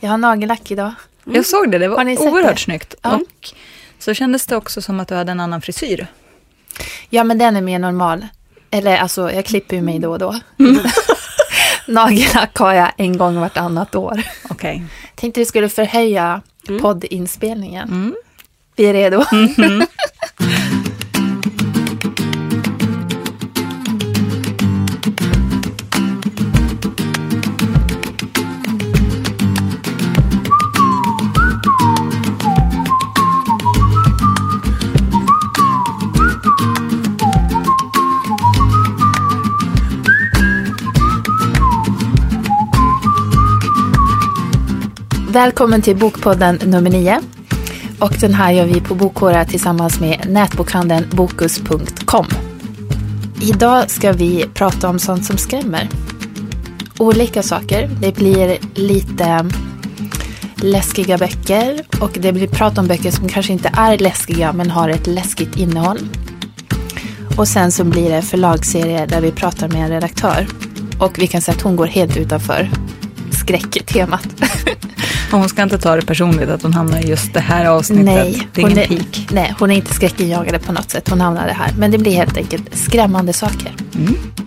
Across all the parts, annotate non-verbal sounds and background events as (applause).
Jag har nagellack idag. Jag såg det, det var oerhört det? snyggt. Ja. Och så kändes det också som att du hade en annan frisyr. Ja, men den är mer normal. Eller alltså, jag klipper ju mig då och då. (laughs) Nagellack har jag en gång vartannat år. Okej. Tänkte vi skulle förhöja poddinspelningen. Mm. Vi är redo. Välkommen till Bokpodden nummer 9. Och den här gör vi på Bokkåra tillsammans med nätbokhandeln Bokus.com. Idag ska vi prata om sånt som skrämmer. Olika saker. Det blir lite läskiga böcker och det blir prat om böcker som kanske inte är läskiga men har ett läskigt innehåll. Och sen så blir det förlagsserier där vi pratar med en redaktör. Och vi kan säga att hon går helt utanför skräcktemat. (laughs) Och hon ska inte ta det personligt att hon hamnar i just det här avsnittet. Nej, det är hon ingen är, pik. nej, hon är inte skräckinjagande på något sätt. Hon hamnade här. Men det blir helt enkelt skrämmande saker.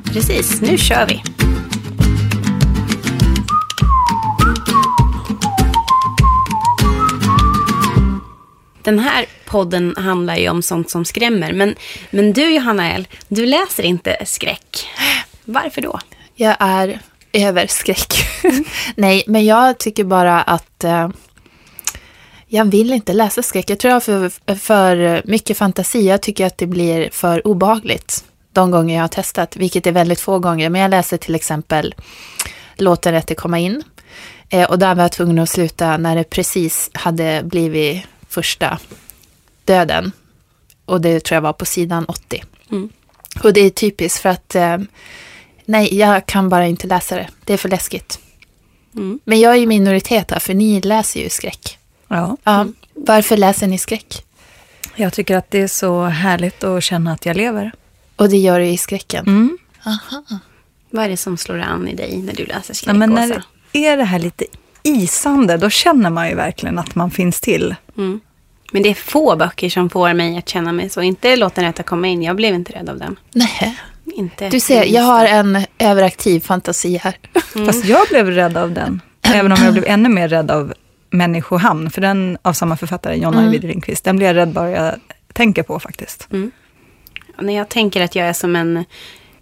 Precis, nu kör vi. Den här podden handlar ju om sånt som skrämmer. Men, men du, Johanna L, du läser inte skräck. Varför då? Jag är över skräck. nej, men jag tycker bara att eh, jag vill inte läsa skräck. Jag tror jag har för, för mycket fantasi. Jag tycker att det blir för obehagligt de gånger jag har testat, vilket är väldigt få gånger. Men jag läser till exempel Låt den rätte komma in. Eh, och där var jag tvungen att sluta när det precis hade blivit första döden. Och det tror jag var på sidan 80. Mm. Och det är typiskt för att eh, nej, jag kan bara inte läsa det. Det är för läskigt. Mm. Men jag är i minoritet här, för ni läser ju skräck. Ja. Ja, Varför läser ni skräck? Jag tycker att det är så härligt att känna att jag lever. Och det gör du i skräcken. Mm. Vad är det som slår an i dig när du läser skräck, Ja, men när Åsa? det är det här lite isande, då känner man ju verkligen att man finns till. Mm. Men det är få böcker som får mig att känna mig så. Inte Låt den rätta komma in. Jag blev inte rädd av den. Nej. Inte Du ser, jag har en överaktiv fantasi här. (laughs) Fast jag blev rädd av den. Även om jag blev ännu mer rädd av Människohamn. För den av samma författare, Jonna Mm. Ajvide Lindqvist. Den blir jag rädd bara jag tänker på faktiskt. Och När jag tänker att jag är som en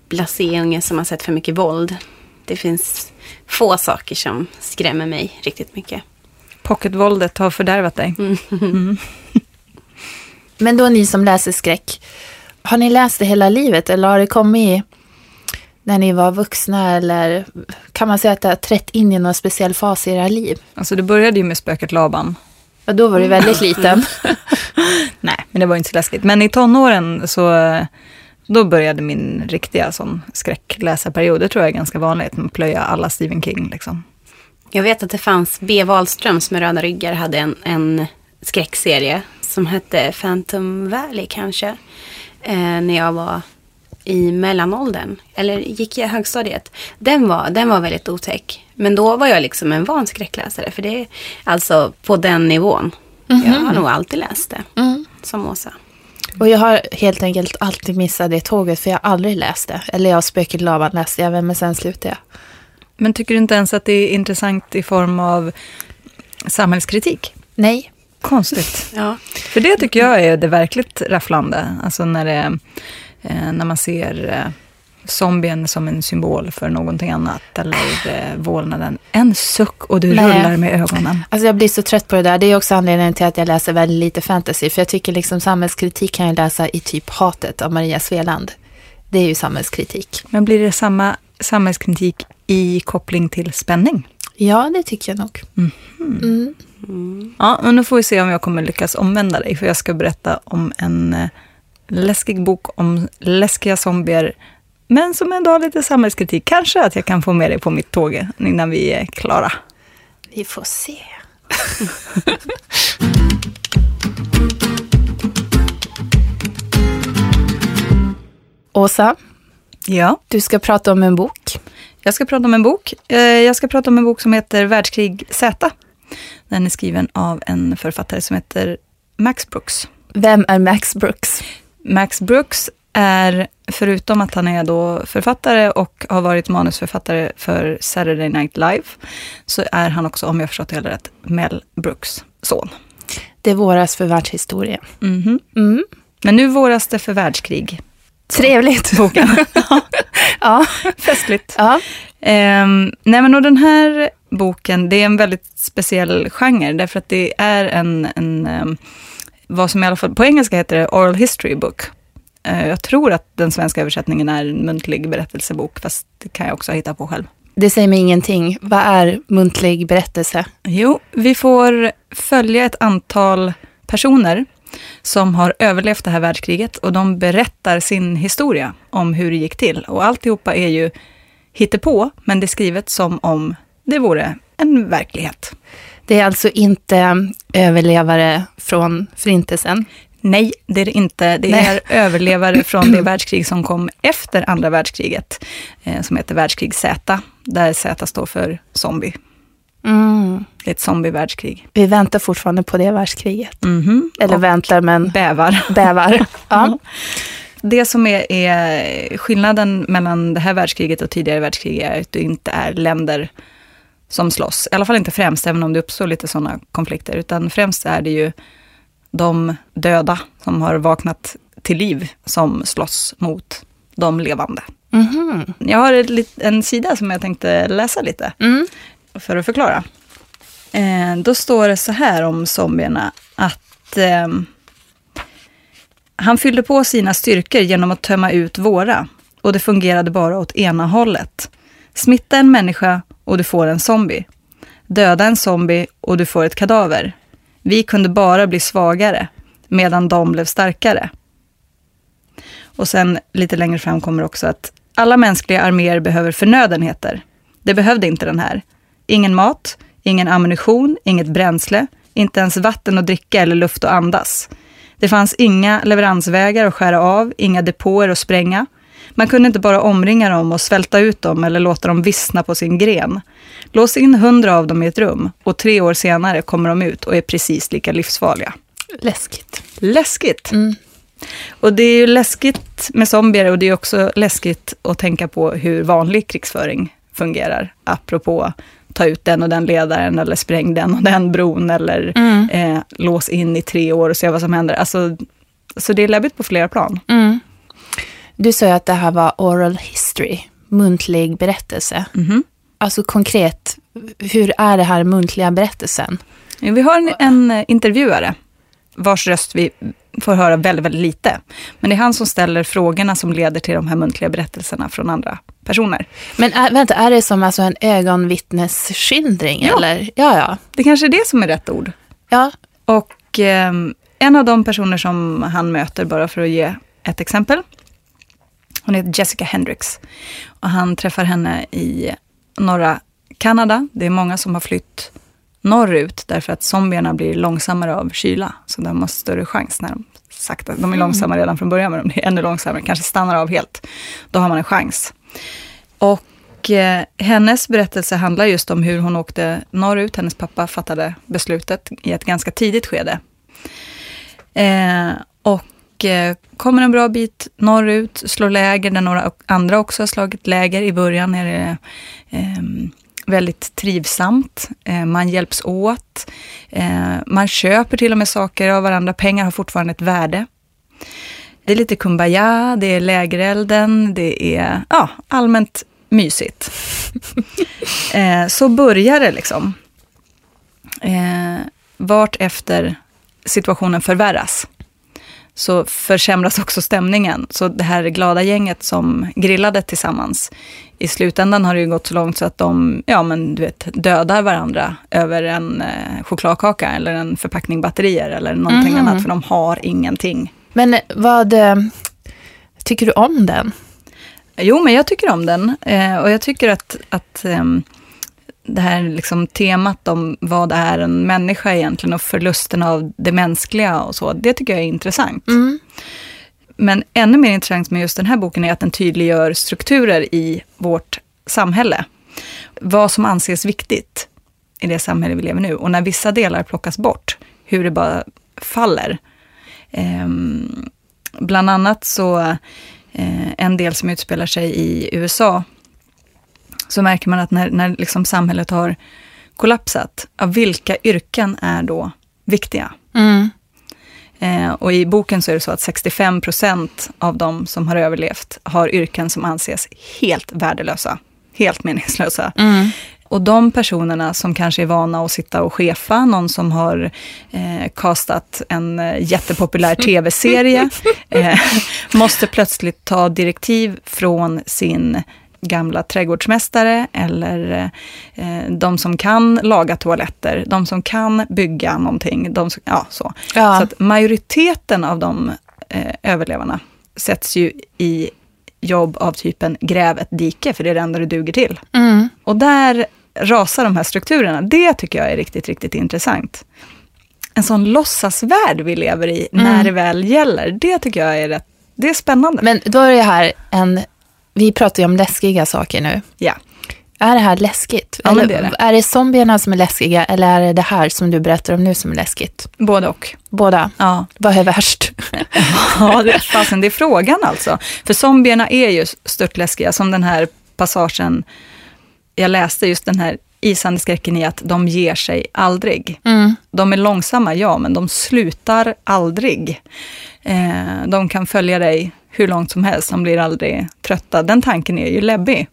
blasé-unge som har sett för mycket våld. Det finns få saker som skrämmer mig riktigt mycket. Pocketvåldet har fördärvat dig. (laughs) Men då ni som läser skräck, har ni läst det hela livet eller har det kommit när ni var vuxna eller kan man säga att det har trätt in i någon speciell fas i era liv? Alltså det började ju med spöket Laban. Och då var du väldigt liten. (laughs) Nej, men det var inte så läskigt. Men i tonåren så då började min riktiga sån skräckläsarperiod. Det tror jag är ganska vanligt. Man plöja alla Stephen King liksom. Jag vet att det fanns B. Wahlströms med röda ryggar hade en, en skräckserie som hette Phantom Valley kanske. Eh, när jag var i mellanåldern. Eller gick i högstadiet. Den var, den var väldigt otäck. Men då var jag liksom en van skräckläsare. För det är alltså på den nivån. Jag har nog alltid läst det. Mm. Som Åsa. Och jag har helt enkelt alltid missat det tåget för jag har aldrig läst det. Eller jag Spöket Laban läste jag, men sen slutade jag. Men tycker du inte ens att det är intressant i form av samhällskritik? Nej. Konstigt. (laughs) Ja. För det tycker jag är det verkligt rafflande. Alltså när, det, eh, när man ser eh, zombien som en symbol för någonting annat. Eller eh, vålnaden. En suck och du Nej. rullar med ögonen. Alltså jag blir så trött på det där. Det är också anledningen till att jag läser väldigt lite fantasy. För jag tycker liksom samhällskritik kan jag läsa i typ Hatet av Maria Sveland. Det är ju samhällskritik. Men blir det samma samhällskritik i koppling till spänning? Ja, det tycker jag nog. Mm. Ja, men nu får vi se om jag kommer lyckas omvända dig. För jag ska berätta om en eh, läskig bok om läskiga zombier. Men som ändå har lite samhällskritik. Kanske att jag kan få med dig på mitt tåg innan vi är klara. Vi får se. (laughs) Åsa, Ja, du ska prata om en bok. jag ska prata om en bok. Eh, Jag ska prata om en bok som heter Världskrig Z. Den är skriven av en författare som heter Max Brooks. Vem är Max Brooks? Max Brooks är, förutom att han är då författare och har varit manusförfattare för Saturday Night Live, så är han också, om jag förstått det hela rätt, Mel Brooks son. Det våras för världshistoria. Mhm. Mm. Men nu våras det för världskrig. Trevligt. (laughs) Boken. (laughs) ja. Festligt. ja. Ehm, nej men och den här boken, det är en väldigt speciell genre, därför att det är en, en vad som i alla fall på engelska heter det oral history book. Eh, jag tror att den svenska översättningen är en muntlig berättelsebok, fast det kan jag också hitta på själv. Det säger mig ingenting. Vad är muntlig berättelse? Jo, vi får följa ett antal personer som har överlevt det här världskriget och de berättar sin historia om hur det gick till. Och alltihopa är ju hittepå, men det är skrivet som om det vore en verklighet. Det är alltså inte överlevare från Förintelsen. Nej, det är det inte. Det Nej. är (laughs) överlevare från det världskrig som kom efter andra världskriget, eh, som heter världskrig Z, där Z står för zombie. Mm. Det är ett zombievärldskrig. Vi väntar fortfarande på det världskriget. Mhm. Eller Och väntar, men bävar. (laughs) bävar. ja. Det som är, är skillnaden mellan det här världskriget och tidigare världskrig är att det inte är länder som slåss. I alla fall inte främst, även om det uppstår lite sådana konflikter. Utan främst är det ju de döda som har vaknat till liv som slåss mot de levande. Mhm. Jag har en sida som jag tänkte läsa lite Mm. för att förklara. Eh, då står det så här om zombierna att ehm, han fyllde på sina styrkor genom att tömma ut våra och det fungerade bara åt ena hållet. Smitta en människa och du får en zombie. Döda en zombie och du får ett kadaver. Vi kunde bara bli svagare medan de blev starkare. Och sen lite längre fram kommer också att alla mänskliga arméer behöver förnödenheter. Det behövde inte den här. Ingen mat, ingen ammunition, inget bränsle, inte ens vatten att dricka eller luft att andas. Det fanns inga leveransvägar att skära av, inga depåer att spränga. Man kunde inte bara omringa dem och svälta ut dem eller låta dem vissna på sin gren. Lås in hundra av dem i ett rum och tre år senare kommer de ut och är precis lika livsfarliga. Läskigt. Läskigt! Mm. Och det är ju läskigt med zombier och det är också läskigt att tänka på hur vanlig krigsföring fungerar. Apropå ta ut den och den ledaren eller spräng den och den bron eller Mm. eh, lås in i tre år och se vad som händer. Alltså, så det är läbbigt på flera plan. Mm. Du sa ju att det här var oral history, muntlig berättelse. Mhm. Alltså konkret, hur är det här muntliga berättelsen? Vi har en, en eh, intervjuare vars röst vi får höra väldigt, väldigt lite. Men det är han som ställer frågorna som leder till de här muntliga berättelserna från andra personer. Men är, vänta, är det som alltså en ögonvittnesskildring? Ja. Eller? Ja, ja. Det kanske är det som är rätt ord. ja. Och eh, en av de personer som han möter, bara för att ge ett exempel, hon heter Jessica Hendricks. Och han träffar henne i norra Kanada. Det är många som har flytt norrut därför att zombierna blir långsammare av kyla. Så de har större chans när de sakta, de är långsamma redan från början, men de blir ännu långsammare, kanske stannar av helt. Då har man en chans. Och eh, hennes berättelse handlar just om hur hon åkte norrut. Hennes pappa fattade beslutet i ett ganska tidigt skede. Eh, och eh, kommer en bra bit norrut, slår läger där några andra också har slagit läger. I början är det eh, väldigt trivsamt. Eh, man hjälps åt. Eh, man köper till och med saker av varandra. Pengar har fortfarande ett värde. Det är lite kumbaya, det är lägerelden, det är ja, allmänt mysigt. (laughs) så börjar det liksom. Vart efter situationen förvärras så försämras också stämningen. Så det här glada gänget som grillade tillsammans, i slutändan har det ju gått så långt så att de ja, men du vet, dödar varandra över en eh, chokladkaka eller en förpackning batterier eller någonting Mhm. annat, för de har ingenting. Men vad eh, tycker du om den? Jo, men jag tycker om den. Eh, och jag tycker att, att ehm, det här liksom temat om vad är en människa egentligen och förlusten av det mänskliga och så, det tycker jag är intressant. Mm. Men ännu mer intressant med just den här boken är att den tydliggör strukturer i vårt samhälle. Vad som anses viktigt. i det samhälle vi lever nu. Och när vissa delar plockas bort, hur det bara faller. Eh, bland annat så, eh, en del som utspelar sig i USA, så märker man att när, när liksom samhället har kollapsat, av vilka yrken är då viktiga? Mm. Eh, och i boken så är det så att 65 procent av de som har överlevt har yrken som anses helt värdelösa, helt meningslösa. Mm. Och de personerna som kanske är vana att sitta och chefa, någon som har eh, castat en eh, jättepopulär tv-serie, (laughs) eh, måste plötsligt ta direktiv från sin gamla trädgårdsmästare eller eh, de som kan laga toaletter, de som kan bygga någonting. De som, ja, så. Ja. så att majoriteten av de eh, överlevarna sätts ju i jobb av typen gräv ett dike, för det är det enda du duger till. Mm. Och där rasar de här strukturerna. Det tycker jag är riktigt, riktigt intressant. En sån låtsasvärld vi lever i när det väl gäller, det tycker jag är rätt, det är spännande. Men då är det här en, vi pratar ju om läskiga saker nu. ja. Är det här läskigt? Ja, eller, det är det. är det zombierna som är läskiga eller är det det här som du berättar om nu som är läskigt? Både och. Båda. Ja, Vad är värst? (laughs) ja det, fasen, det är frågan alltså. För zombierna är ju störtläskiga, som den här passagen jag läste, just den här isande skräcken i att de ger sig aldrig. Mm. De är långsamma, ja, men de slutar aldrig. Eh, de kan följa dig hur långt som helst, de blir aldrig trötta. Den tanken är ju läbbig.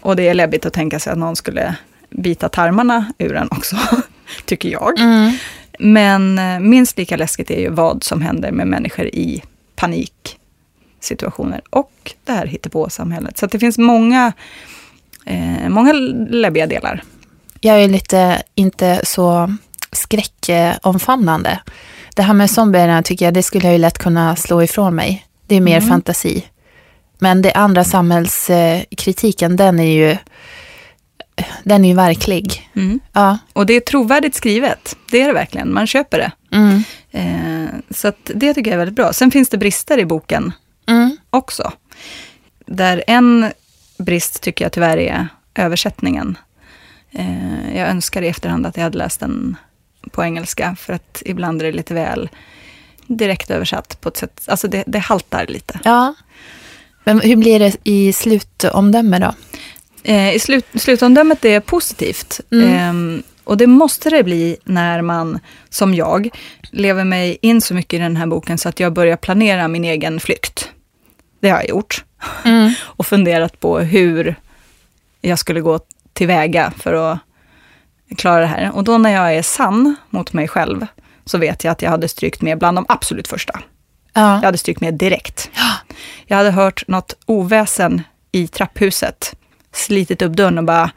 Och det är läbbigt att tänka sig att någon skulle bita tarmarna ur en också, (laughs) tycker jag. Mm. Men eh, minst lika läskigt är ju vad som händer med människor i paniksituationer och det här hittepå-samhället. Så det finns många, eh, många läbbiga delar. Jag är lite inte så skräckomfamnande. Det här med zombierna tycker jag, det skulle jag ju lätt kunna slå ifrån mig. Det är mer Mm. fantasi. Men det andra samhällskritiken, den är ju, den är ju verklig. Ja. Och det är trovärdigt skrivet, det är det verkligen, man köper det. Mm. Eh, så det tycker jag är väldigt bra. Sen finns det brister i boken Mm. också. Där en brist tycker jag tyvärr är översättningen. Eh, jag önskar i efterhand att jag hade läst den på engelska, för att ibland är det lite väl direkt översatt på ett sätt, alltså det, det haltar lite. ja. Men hur blir det i slutomdöme då? Eh, I slut, slutomdömet är positivt. Mm. Ehm, och det måste det bli när man, som jag, lever mig in så mycket i den här boken så att jag börjar planera min egen flykt. Det har jag gjort. Mm. (laughs) Och funderat på hur jag skulle gå tillväga för att klara det här. Och då när jag är sann mot mig själv så vet jag att jag hade strykt med bland de absolut första. Ja. Jag hade strykt med direkt. Jag hade hört något oväsen i trapphuset, slitit upp dörren och bara,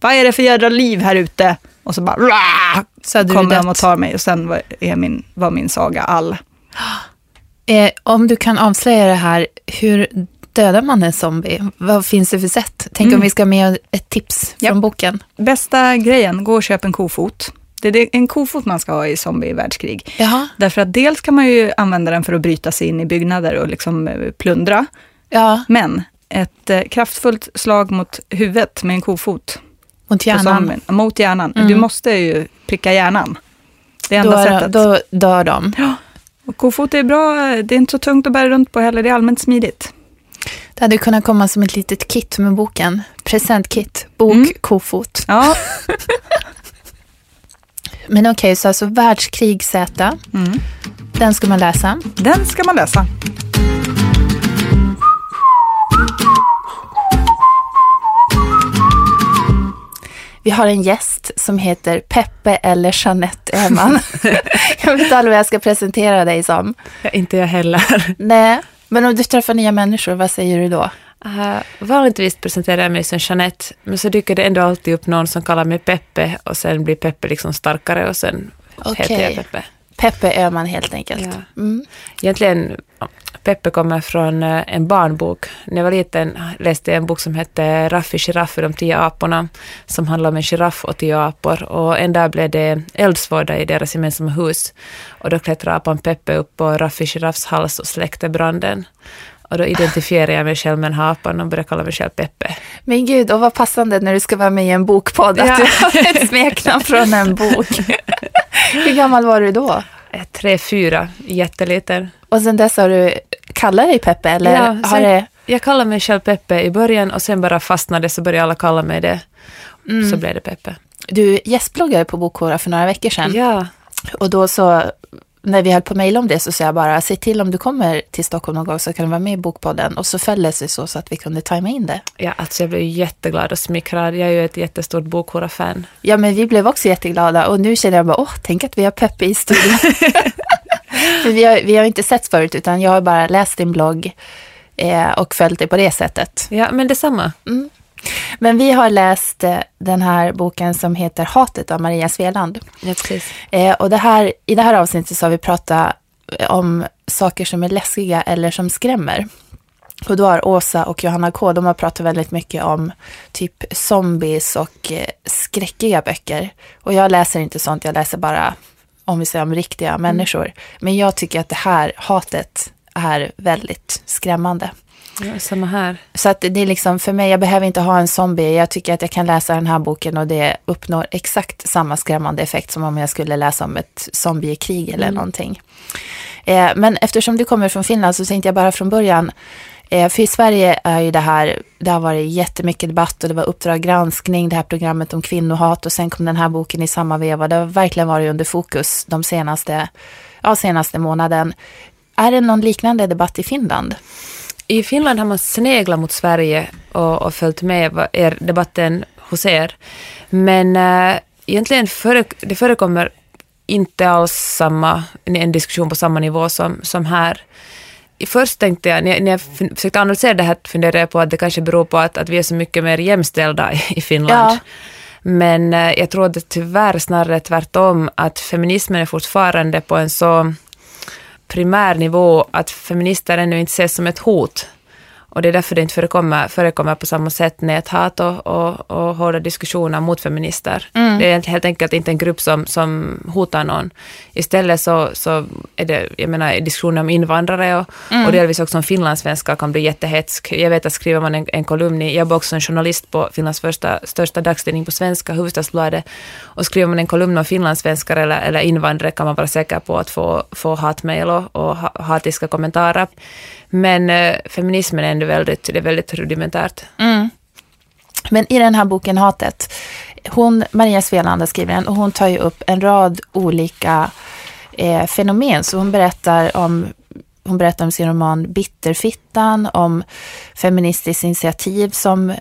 vad är det för jädra liv här ute? Och så bara, Rah! Så kommer de och tar mig och sen var, är min, var min saga all. Eh, om du kan avslöja det här, hur dödar man en zombie? Vad finns det för sätt? Tänk om Mm. vi ska med ett tips Ja. från boken. Bästa grejen, gå och köp en kofot. Det är en kofot man ska ha i zombie-världskrig. Därför att dels kan man ju använda den för att bryta sig in i byggnader och liksom eh, plundra. Ja, Men ett eh, kraftfullt slag mot huvudet med en kofot mot hjärnan. mot hjärnan. Mm. Du måste ju pricka hjärnan. Det är enda Då, sättet. då dör de. Och kofot är bra, det är inte så tungt att bära runt på heller, det är allmänt smidigt. Det hade kunnat komma som ett litet kit med boken. Presentkit, bok, Mm. kofot. Ja, (laughs) Men okej, så alltså världskrig Z, mm. den ska man läsa. den ska man läsa. Vi har en gäst som heter Peppe eller Jeanette Öhman. (laughs) jag vet aldrig vad jag ska presentera dig som. Ja, inte jag heller. Nej, men om du träffar nya människor, vad säger du då? Uh, vanligtvis presenterar jag mig som Jeanette, men så dyker det ändå alltid upp någon som kallar mig Peppe och sen blir Peppe liksom starkare och sen heter Okej. jag Peppe. Peppe Öhman helt enkelt. Ja. Mm. Egentligen, Peppe kommer från eh, en barnbok. När jag var liten läste jag en bok som hette Raffi Giraffe, de tio aporna, som handlar om en giraff och tio apor. Och en dag blev det eldsvåda i deras gemensamma hus. Och då klättrade apan Peppe upp på Raffi Giraffs hals och släckte branden. Och då identifierar jag mig själv med den här apan och börjar kalla mig själv Peppe. Men gud, och vad passande när du ska vara med i en bokpodd, att Ja. du har ett smeknamn från en bok. (laughs) Hur gammal var du då? Är Tre, fyra, jätteliten. Och sen dess har du kallat dig Peppe, eller Ja, har det... Jag kallade mig själv Peppe i början och sen bara fastnade så började alla kalla mig det. Så blev det Peppe. Du gästbloggade på Bokhora för några veckor sedan. Ja, Och då så, när vi höll på att mejla om det så sa jag bara, se till om du kommer till Stockholm någon gång så kan du vara med i Bokpodden. Och så föll det sig så, så att vi kunde tajma in det. ja alltså jag blev jätteglad och smickrad. Jag är ju ett jättestort Bokhora-fan. Ja, men vi blev också jätteglada och nu känner jag bara, åh, tänk att vi har Peppe i studion. (laughs) Vi har, vi har inte sett förut, utan jag har bara läst din blogg eh, och följt dig på det sättet. Ja, men detsamma. Men vi har läst eh, den här boken som heter Hatet av Maria Sveland. Ja, precis. Eh, och det här, i det här avsnittet så har vi pratat om saker som är läskiga eller som skrämmer. Och då har Åsa och Johanna K, de har pratat väldigt mycket om typ zombies och eh, skräckiga böcker. Och jag läser inte sånt, jag läser bara om vi säger om riktiga människor. Men jag tycker att det här hatet är väldigt skrämmande. Ja, samma här. Så att det är liksom, för mig, jag behöver inte ha en zombie. Jag tycker att jag kan läsa den här boken och det uppnår exakt samma skrämmande effekt som om jag skulle läsa om ett zombiekrig eller någonting. Eh, men eftersom du kommer från Finland så tänkte jag bara från början, eh, för i Sverige är ju det här, det har varit jättemycket debatt och det var Uppdrag granskning, det här programmet om kvinnohat och sen kom den här boken i samma veva. Det har verkligen varit under fokus de senaste, ja, senaste månaden. Är det någon liknande debatt i Finland? I Finland har man sneglat mot Sverige och, och följt med vad er, debatten hos er. Men äh, egentligen före, det förekommer inte alls samma, en diskussion på samma nivå som, som här. Först tänkte jag, när jag, försökte analysera det här, funderade jag på att det kanske beror på att, att vi är så mycket mer jämställda i, Finland. Ja. Men eh, jag tror att det tyvärr snarare tvärtom, att feminismen är fortfarande på en så primär nivå att feminister ännu inte ses som ett hot. Och det är därför det inte förekommer, förekommer på samma sätt näthat och, och, och hårda diskussioner mot feminister. Mm. Det är helt enkelt inte en grupp som, som hotar någon. Istället så, så är det, jag menar, diskussioner om invandrare och, Mm. och delvis också om finlandssvenskar kan bli jättehetsk. Jag vet att skriver man en, en kolumn i, jag var också en journalist på Finlands första, största dagstidning på svenska, Hufvudstadsbladet, och skriver man en kolumn om finlandssvenskar eller, eller invandrare kan man vara säker på att få, få hatmejl och, och ha- hatiska kommentarer. Men eh, feminismen är ändå väldigt, det är väldigt rudimentärt. Mm. Men i den här boken Hatet, hon, Maria Sveland skriver den och hon tar ju upp en rad olika eh, fenomen. Så hon berättar om hon berättar om sin roman Bitterfittan, om Feministiskt initiativ som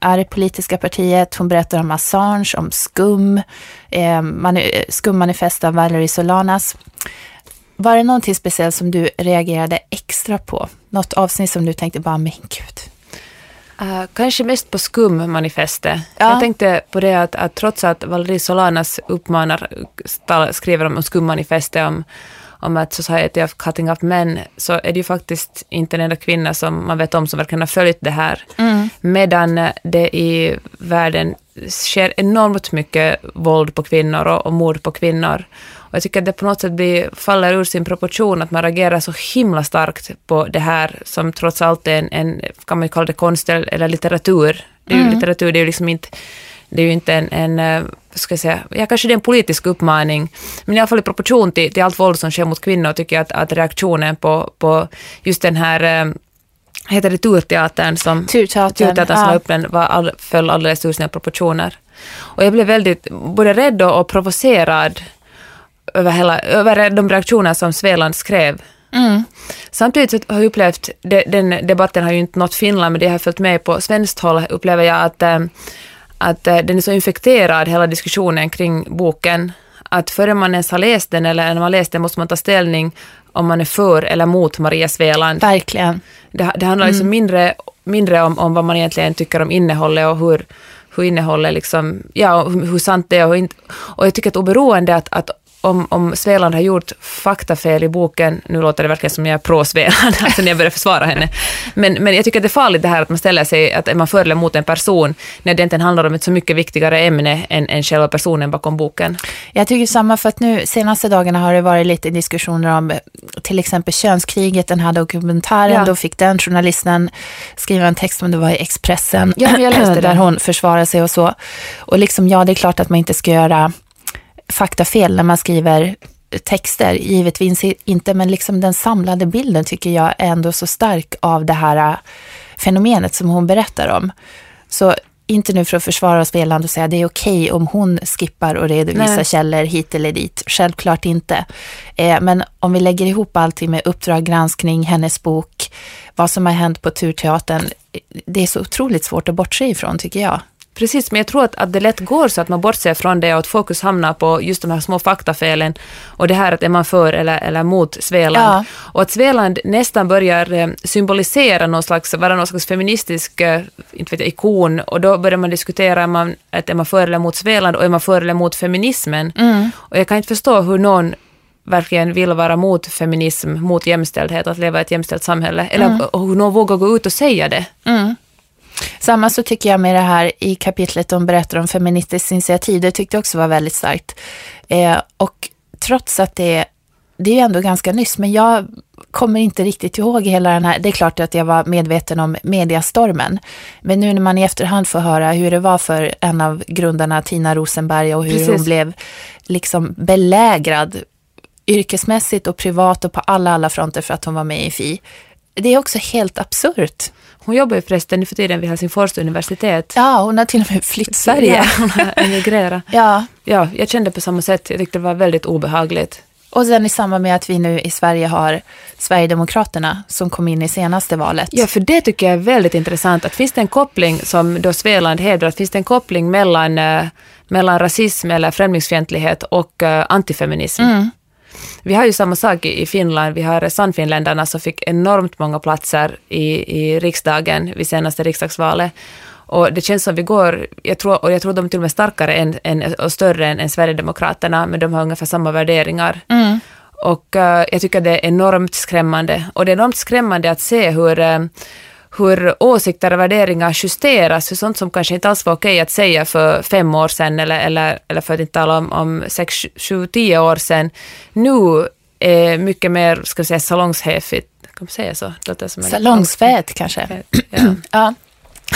är det politiska partiet. Hon berättar om Assange, om skum, eh, mani- skummanifest av Valerie Solanas. Var det någonting speciellt som du reagerade extra på? Något avsnitt som du tänkte bara, men gud. Uh, kanske mest på skummanifestet. Ja. Jag tänkte på det att, att trots att Valerie Solanas uppmanar, skriver om skummanifestet om, om att Society of Cutting Up Men, så är det ju faktiskt inte en enda kvinna som man vet om som verkligen har följt det här. Medan eh, det i världen sker enormt mycket våld på kvinnor och, och mord på kvinnor. Och jag tycker att det på något sätt blir, faller ur sin proportion att man reagerar så himla starkt på det här som trots allt är en, en kan man kalla det konst eller litteratur. Det är ju litteratur, det är ju liksom inte det är ju inte en, en eh, ska jag säga, ja, kanske det är en politisk uppmaning, men i alla fall i proportion till, till allt våld som sker mot kvinnor tycker jag att, att reaktionen på, på just den här, eh, heter det turteatern som Turteatern, turteatern som ja. var öppen var all, föll alldeles ur sina proportioner. Och jag blev väldigt både rädd och, och provocerad över, hela, över de reaktioner som Sveland skrev. Mm. Samtidigt har jag upplevt, de, den debatten har ju inte nått Finland, men det har följt med på svenskt håll, upplever jag att, eh, att eh, den är så infekterad, hela diskussionen kring boken, att före man ens har läst den, eller när man läst den, måste man ta ställning om man är för eller mot Maria Sveland. Verkligen. Det, det handlar liksom mindre, mindre om, om vad man egentligen tycker om innehållet och hur, hur innehållet liksom, ja, hur sant det är och inte. Och jag tycker att oberoende att, att om, om Sveland har gjort faktafel i boken, nu låter det verkligen som jag är pro-Sveland, (laughs) alltså när jag börjar försvara henne, men, men jag tycker att det är farligt det här att man ställer sig, att man för eller emot en person, när det egentligen handlar om ett så mycket viktigare ämne än, än själva personen bakom boken. Jag tycker samma, för att nu senaste dagarna har det varit lite diskussioner om till exempel könskriget, den här dokumentären, ja. då fick den journalisten skriva en text om det var i Expressen, ja, (clears throat) där hon försvarar sig och så. Och liksom, ja, det är klart att man inte ska göra faktafel när man skriver texter, givetvis inte, men liksom den samlade bilden tycker jag är ändå så stark av det här äh, fenomenet som hon berättar om. Så inte nu för att försvara Sveland och säga att det är okej om hon skippar och redovisar Nej. källor hit eller dit. Självklart inte. Eh, men om vi lägger ihop allting med Uppdrag granskning, hennes bok, vad som har hänt på Turteatern. Det är så otroligt svårt att bortse ifrån tycker jag. Precis, men jag tror att, att det lätt går så att man bortser från det och att fokus hamnar på just de här små faktafelen och det här att är man för eller, eller mot Sveland. Ja. Och att Sveland nästan börjar eh, symbolisera någon slags, vara någon slags feministisk eh, inte vet jag, ikon och då börjar man diskutera om man, att är man för eller emot Sveland och är man för eller emot feminismen. Mm. Och jag kan inte förstå hur någon verkligen vill vara mot feminism, mot jämställdhet, att leva i ett jämställt samhälle. Eller mm. hur någon vågar gå ut och säga det. Mm. Samma så tycker jag med det här i kapitlet de berättar om feministiskt initiativ. Det tyckte jag också var väldigt starkt. Eh, och trots att det, det är ändå ganska nyss, men jag kommer inte riktigt ihåg hela den här, det är klart att jag var medveten om mediastormen, men nu när man i efterhand får höra hur det var för en av grundarna, Tina Rosenberg, och hur Precis. hon blev liksom belägrad yrkesmässigt och privat och på alla, alla fronter för att hon var med i FI. Det är också helt absurt. Hon jobbar ju förresten nu för tiden vid Helsingfors universitet. Ja, hon har till och med flytt Sverige. Ja, hon har emigrerat. ja. ja, jag kände på samma sätt. Jag tyckte det var väldigt obehagligt. Och sen i samband med att vi nu i Sverige har Sverigedemokraterna som kom in i senaste valet. Ja, för det tycker jag är väldigt intressant. Att finns det en koppling, som då Sveland hävdar, att finns det en koppling mellan, uh, mellan rasism eller främlingsfientlighet och uh, antifeminism? Mm. Vi har ju samma sak i Finland. Vi har Sannfinländarna som fick enormt många platser i, i riksdagen vid senaste riksdagsvalet. Och det känns som vi går, jag tror, och jag tror de är till och med starkare än, än, och större än, än Sverigedemokraterna, men de har ungefär samma värderingar. Mm. Och uh, jag tycker det är enormt skrämmande. Och det är enormt skrämmande att se hur uh, hur åsikter och värderingar justeras för sånt som kanske inte alls var okej att säga för fem år sedan eller, eller, eller för att inte tala om, om sex, sju, tio år sedan, nu är mycket mer, ska vi säga, salongshäfigt. Kan man säga så? Salongsfät kanske? Ja. (clears throat) ja.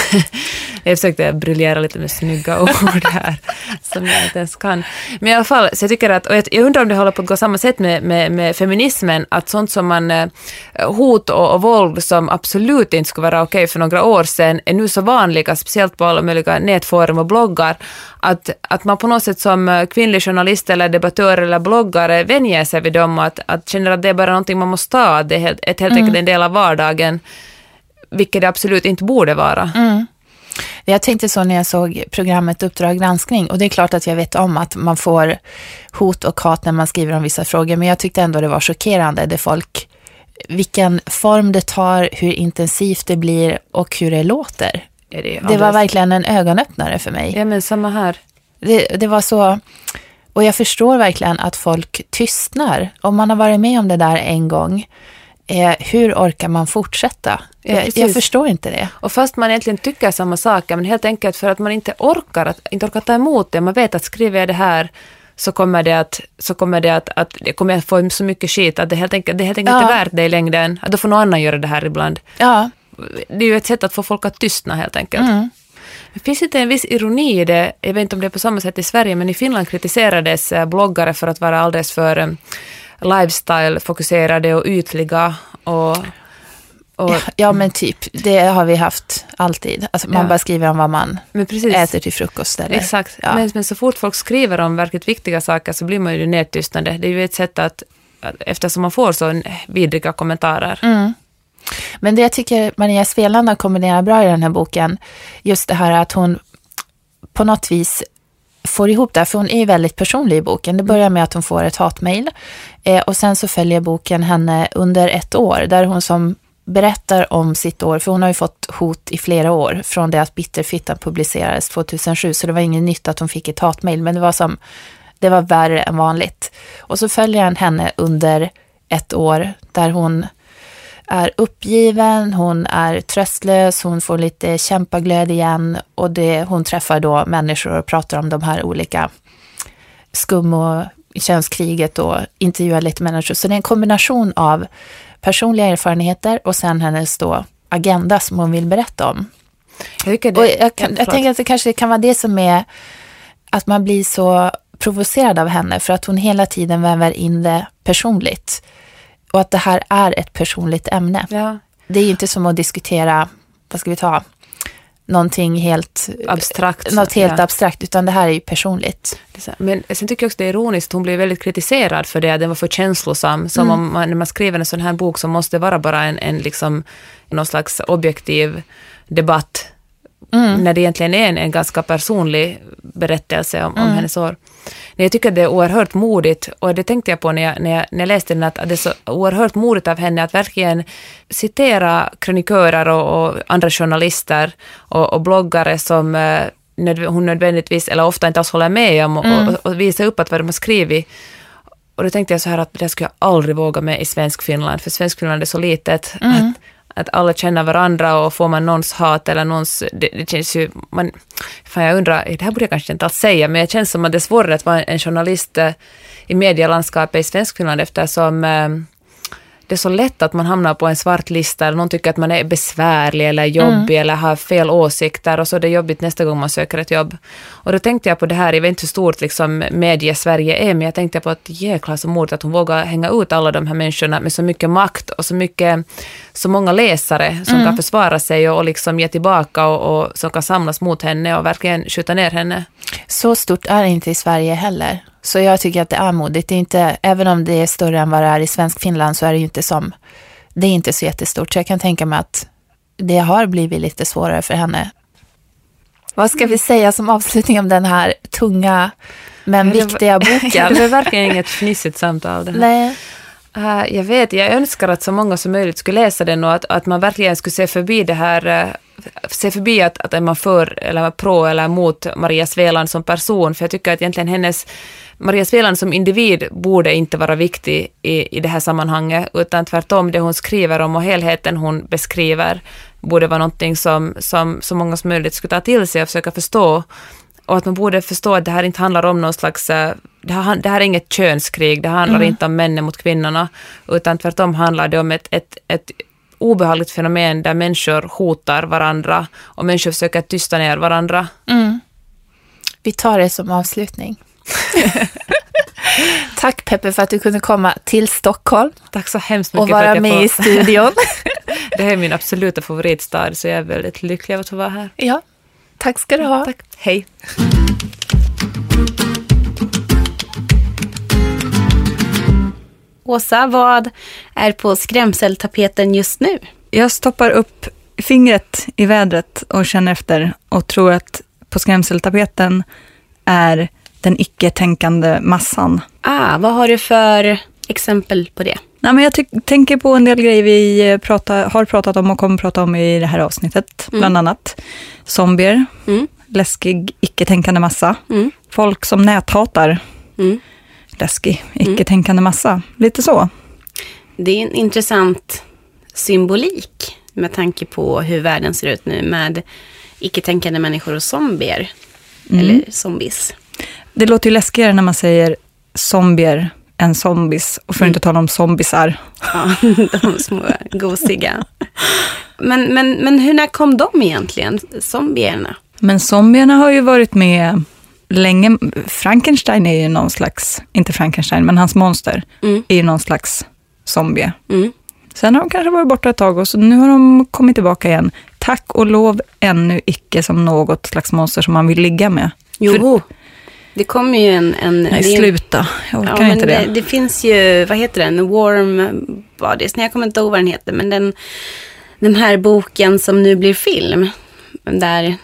(laughs) jag försökte briljera lite med snygga (laughs) ord här, som jag inte ens kan. Men i alla fall, så jag tycker att, och jag undrar om det håller på att gå samma sätt med, med, med feminismen, att sånt som man, eh, hot och, och våld som absolut inte skulle vara okej för några år sedan, är nu så vanliga, speciellt på alla möjliga nätforum och bloggar, att, att man på något sätt som eh, kvinnlig journalist eller debattör eller bloggare vänjer sig vid dem, att, att känner att det är bara någonting man måste ta, det är helt, ett, helt enkelt mm. en del av vardagen vilket det absolut inte borde vara. Mm. Jag tänkte så när jag såg programmet Uppdrag granskning och det är klart att jag vet om att man får hot och hat när man skriver om vissa frågor, men jag tyckte ändå det var chockerande det folk, vilken form det tar, hur intensivt det blir och hur det låter. Det, det, det var verkligen en ögonöppnare för mig. Ja, men samma här. Det, det var så, och jag förstår verkligen att folk tystnar. Om man har varit med om det där en gång, eh, hur orkar man fortsätta? Ja, jag, jag, förstår inte det. Och fast man egentligen tycker samma saker, men helt enkelt för att man inte orkar, att, inte orkar ta emot det. Man vet att skriver jag det här så kommer det att, så kommer det att, att det kommer att få så mycket skit att det helt enkelt, det helt enkelt ja. är värt det i längden. Att då får någon annan göra det här ibland. Ja. Det är ju ett sätt att få folk att tystna helt enkelt. Mm. Det finns inte en viss ironi i det, jag vet inte om det är på samma sätt i Sverige, men i Finland kritiserades eh, bloggare för att vara alldeles för eh, lifestyle-fokuserade och ytliga. Och, och, ja, men typ. Det har vi haft alltid. Alltså, man ja. bara skriver om vad man äter till frukost. Eller, Exakt. Ja. Men, men, så fort folk skriver om verkligt viktiga saker så blir man ju nedtystande. Det är ju ett sätt att, eftersom man får så vidriga kommentarer. Mm. Men det jag tycker Maria Sveland har kombinerat bra i den här boken, just det här att hon på något vis får ihop det här, för hon är väldigt personlig i boken. Det börjar med att hon får ett hatmejl eh, och sen så följer boken henne under ett år där hon som berättar om sitt år, för hon har ju fått hot i flera år från det att Bitterfittan publicerades 2007, så det var inget nytt att hon fick ett hatmejl, men det var som Det var värre än vanligt. Och så följer han henne under ett år där hon är uppgiven, hon är tröstlös, hon får lite kämpaglöd igen och det, hon träffar då människor och pratar om de här olika skum och könskriget och intervjuar lite människor. Så det är en kombination av personliga erfarenheter och sen hennes då agenda som hon vill berätta om. Jag, det, och jag, kan, jag tänker att det kanske kan vara det som är att man blir så provocerad av henne för att hon hela tiden väver in det personligt. Och att det här är ett personligt ämne. Ja. Det är ju inte som att diskutera, vad ska vi ta, någonting helt abstrakt. Något helt ja. abstrakt, utan det här är ju personligt. Men sen tycker jag också det är ironiskt, hon blev väldigt kritiserad för det, att den var för känslosam. Som mm. om man, när man skriver en sån här bok så måste det vara bara en, en liksom, någon slags objektiv debatt. Mm. När det egentligen är en, en ganska personlig berättelse om, mm. om hennes år. Jag tycker det är oerhört modigt och det tänkte jag på när jag, när jag, när jag läste den, att det är så oerhört modigt av henne att verkligen citera kronikörer och, och andra journalister och, och bloggare som eh, hon nödvändigtvis, eller ofta inte alls håller med om och, mm. och, och visa upp att vad de har skrivit. Och då tänkte jag så här att det skulle jag aldrig våga med i svensk Finland, för svensk Finland är så litet. Mm. Att, att alla känner varandra och får man någons hat eller någons... Det, det känns ju... Man, fan jag undrar, det här borde jag kanske inte alls säga, men det känns som att det är svårare att vara en journalist eh, i medielandskapet i Svenskfinland eftersom eh, det är så lätt att man hamnar på en svart lista någon tycker att man är besvärlig eller jobbig mm. eller har fel åsikter och så är det jobbigt nästa gång man söker ett jobb. Och då tänkte jag på det här, jag vet inte hur stort liksom medie-Sverige är, men jag tänkte på att jäklar så modigt att hon vågar hänga ut alla de här människorna med så mycket makt och så mycket, så många läsare som mm. kan försvara sig och, och liksom ge tillbaka och, och som kan samlas mot henne och verkligen skjuta ner henne. Så stort är det inte i Sverige heller. Så jag tycker att det är modigt. Det är inte, även om det är större än vad det är i svensk Finland så är det ju inte som, det är inte så jättestort. Så jag kan tänka mig att det har blivit lite svårare för henne. Vad ska vi säga som avslutning om den här tunga men viktiga (laughs) boken? det var verkligen inget fnissigt samtal. Det här. Nej. Uh, jag vet, jag önskar att så många som möjligt skulle läsa den och att, att man verkligen skulle se förbi det här uh, se förbi att, att är man för eller pro eller mot Maria Sveland som person, för jag tycker att egentligen hennes Maria Sveland som individ borde inte vara viktig i, i det här sammanhanget, utan tvärtom det hon skriver om och helheten hon beskriver borde vara någonting som, som så många som möjligt skulle ta till sig och försöka förstå. Och att man borde förstå att det här inte handlar om någon slags, eh, det här, det här är inget könskrig, det handlar mm. inte om männen mot kvinnorna, utan tvärtom handlar det om ett, ett, ett obehagligt fenomen där människor hotar varandra och människor försöker tysta ner varandra. Mm. Vi tar det som avslutning. (laughs) Tack Peppe för att du kunde komma till Stockholm. Tack så hemskt mycket. Och vara med får... i studion. (laughs) det här är min absoluta favoritstad så jag är väldigt lycklig att få vara här. Ja, tack ska du ha. Tack. Hej. Åsa, vad är på skrämseltapeten just nu? Jag stoppar upp fingret i vädret och känner efter och tror att på skrämseltapeten är den icke-tänkande massan. Ah, vad har du för exempel på det? Nej, men jag tänker på en del grejer vi prata, har pratat om och kommer prata om i det här avsnittet. Mm. Bland annat zombier, mm. läskig icke-tänkande massa, mm. folk som näthatar, mm. läskig icke-tänkande massa. Lite så. Det är en intressant symbolik med tanke på hur världen ser ut nu med icke-tänkande människor och zombier. Mm. Eller zombies. Det låter ju läskigare när man säger zombier än zombies. Och för att mm. inte tala om zombisar. Ja, (laughs) de små gosiga. Men, men, men hur, när kom de egentligen, zombierna? Men zombierna har ju varit med länge. Frankenstein är ju någon slags, inte Frankenstein, men hans monster mm. är ju någon slags zombie. Mm. Sen har de kanske varit borta ett tag och så nu har de kommit tillbaka igen. Tack och lov ännu icke som något slags monster som man vill ligga med. Jo, För, det kommer ju en... en Nej, sluta. Jag orkar ja, inte det. det. det. finns ju, vad heter den, Warm Bodies. Nej, jag kommer inte ihåg vad den heter, men den, den här boken som nu blir film. Där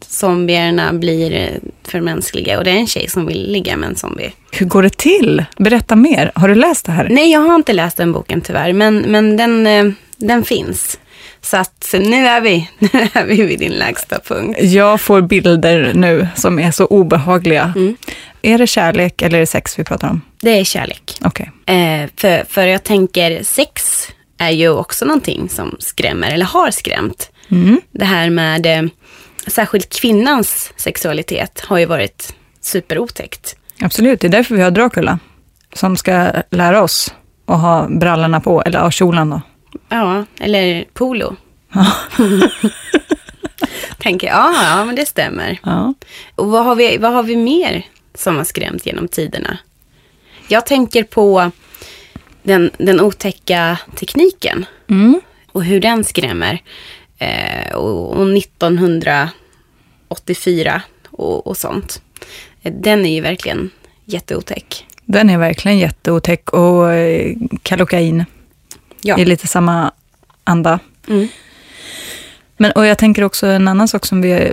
zombierna blir för mänskliga och det är en tjej som vill ligga med en zombie. Hur går det till? Berätta mer. Har du läst det här? Nej, jag har inte läst den boken tyvärr, men, men den, eh, den finns. Så att nu är vi, (laughs) nu är vi vid din lägsta punkt. Jag får bilder nu som är så obehagliga. Mm. Är det kärlek eller är det sex vi pratar om? Det är kärlek. Okej. Eh, för, för jag tänker, sex är ju också någonting som skrämmer, eller har skrämt. Mm. Det här med eh, särskilt kvinnans sexualitet har ju varit superotäckt. Absolut, det är därför vi har Dracula. Som ska lära oss att ha brallorna på, eller ha kjolen då. Ja, eller polo. (laughs) tänker, ja, ja, men det stämmer. Ja. Och vad har, vi, vad har vi mer som har skrämt genom tiderna? Jag tänker på den, den otäcka tekniken Mm. och hur den skrämmer. Eh, och, och 1984 och, och sånt. Eh, Den är ju verkligen jätteotäck. Den är verkligen jätteotäck och eh, Kallocain Ja. är lite samma anda. Mm. Men, och jag tänker också en annan sak som vi,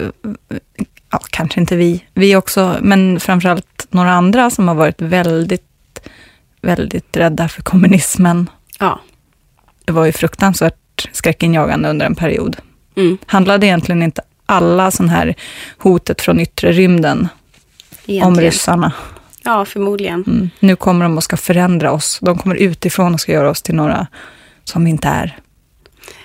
ja, kanske inte vi, vi också, men framförallt några andra som har varit väldigt, väldigt rädda för kommunismen. ja. Det var ju fruktansvärt skräckinjagande under en period. Mm. Handlade egentligen inte alla sån här hotet från yttre rymden om Egentligen. ryssarna? Ja, förmodligen. Mm. Nu kommer de och ska förändra oss. De kommer utifrån och ska göra oss till några som inte är.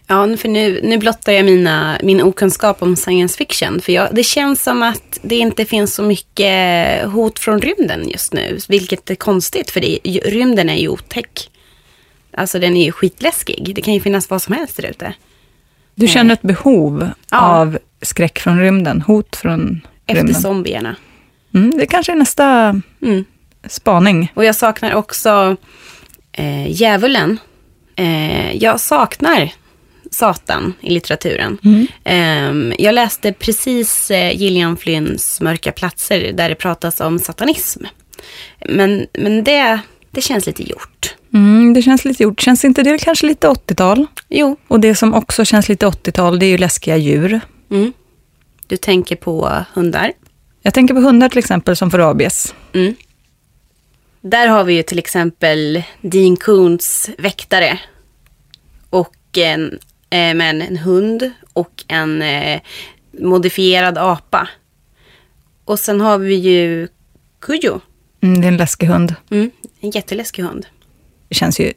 Ja, för nu, nu blottar jag mina, min okunskap om science fiction. För jag, det känns som att det inte finns så mycket hot från rymden just nu. Vilket är konstigt, för det, rymden är ju otäck. Alltså den är ju skitläskig. Det kan ju finnas vad som helst där ute. Du känner ett behov Ja. av skräck från rymden, hot från Efter rymden. zombierna. Mm, det kanske är nästa Mm. spaning. Och jag saknar också eh, djävulen. Eh, jag saknar Satan i litteraturen. Eh, jag läste precis eh, Gillian Flynns Mörka platser där det pratas om satanism. Men, men det, det känns lite gjort. Mm, det känns lite gjort. Känns inte det kanske lite 80-tal? Jo, Och det som också känns lite 80-tal, det är ju läskiga djur. mm. du tänker på hundar. Jag tänker på hundar till exempel som får rabies. Mm. Där har vi ju till exempel Dean Koons väktare. Och en, eh, men en hund och en eh, modifierad apa. Och sen har vi ju Kujo. Mm, det är en läskig hund. Mm, en jätteläskig hund. Det känns ju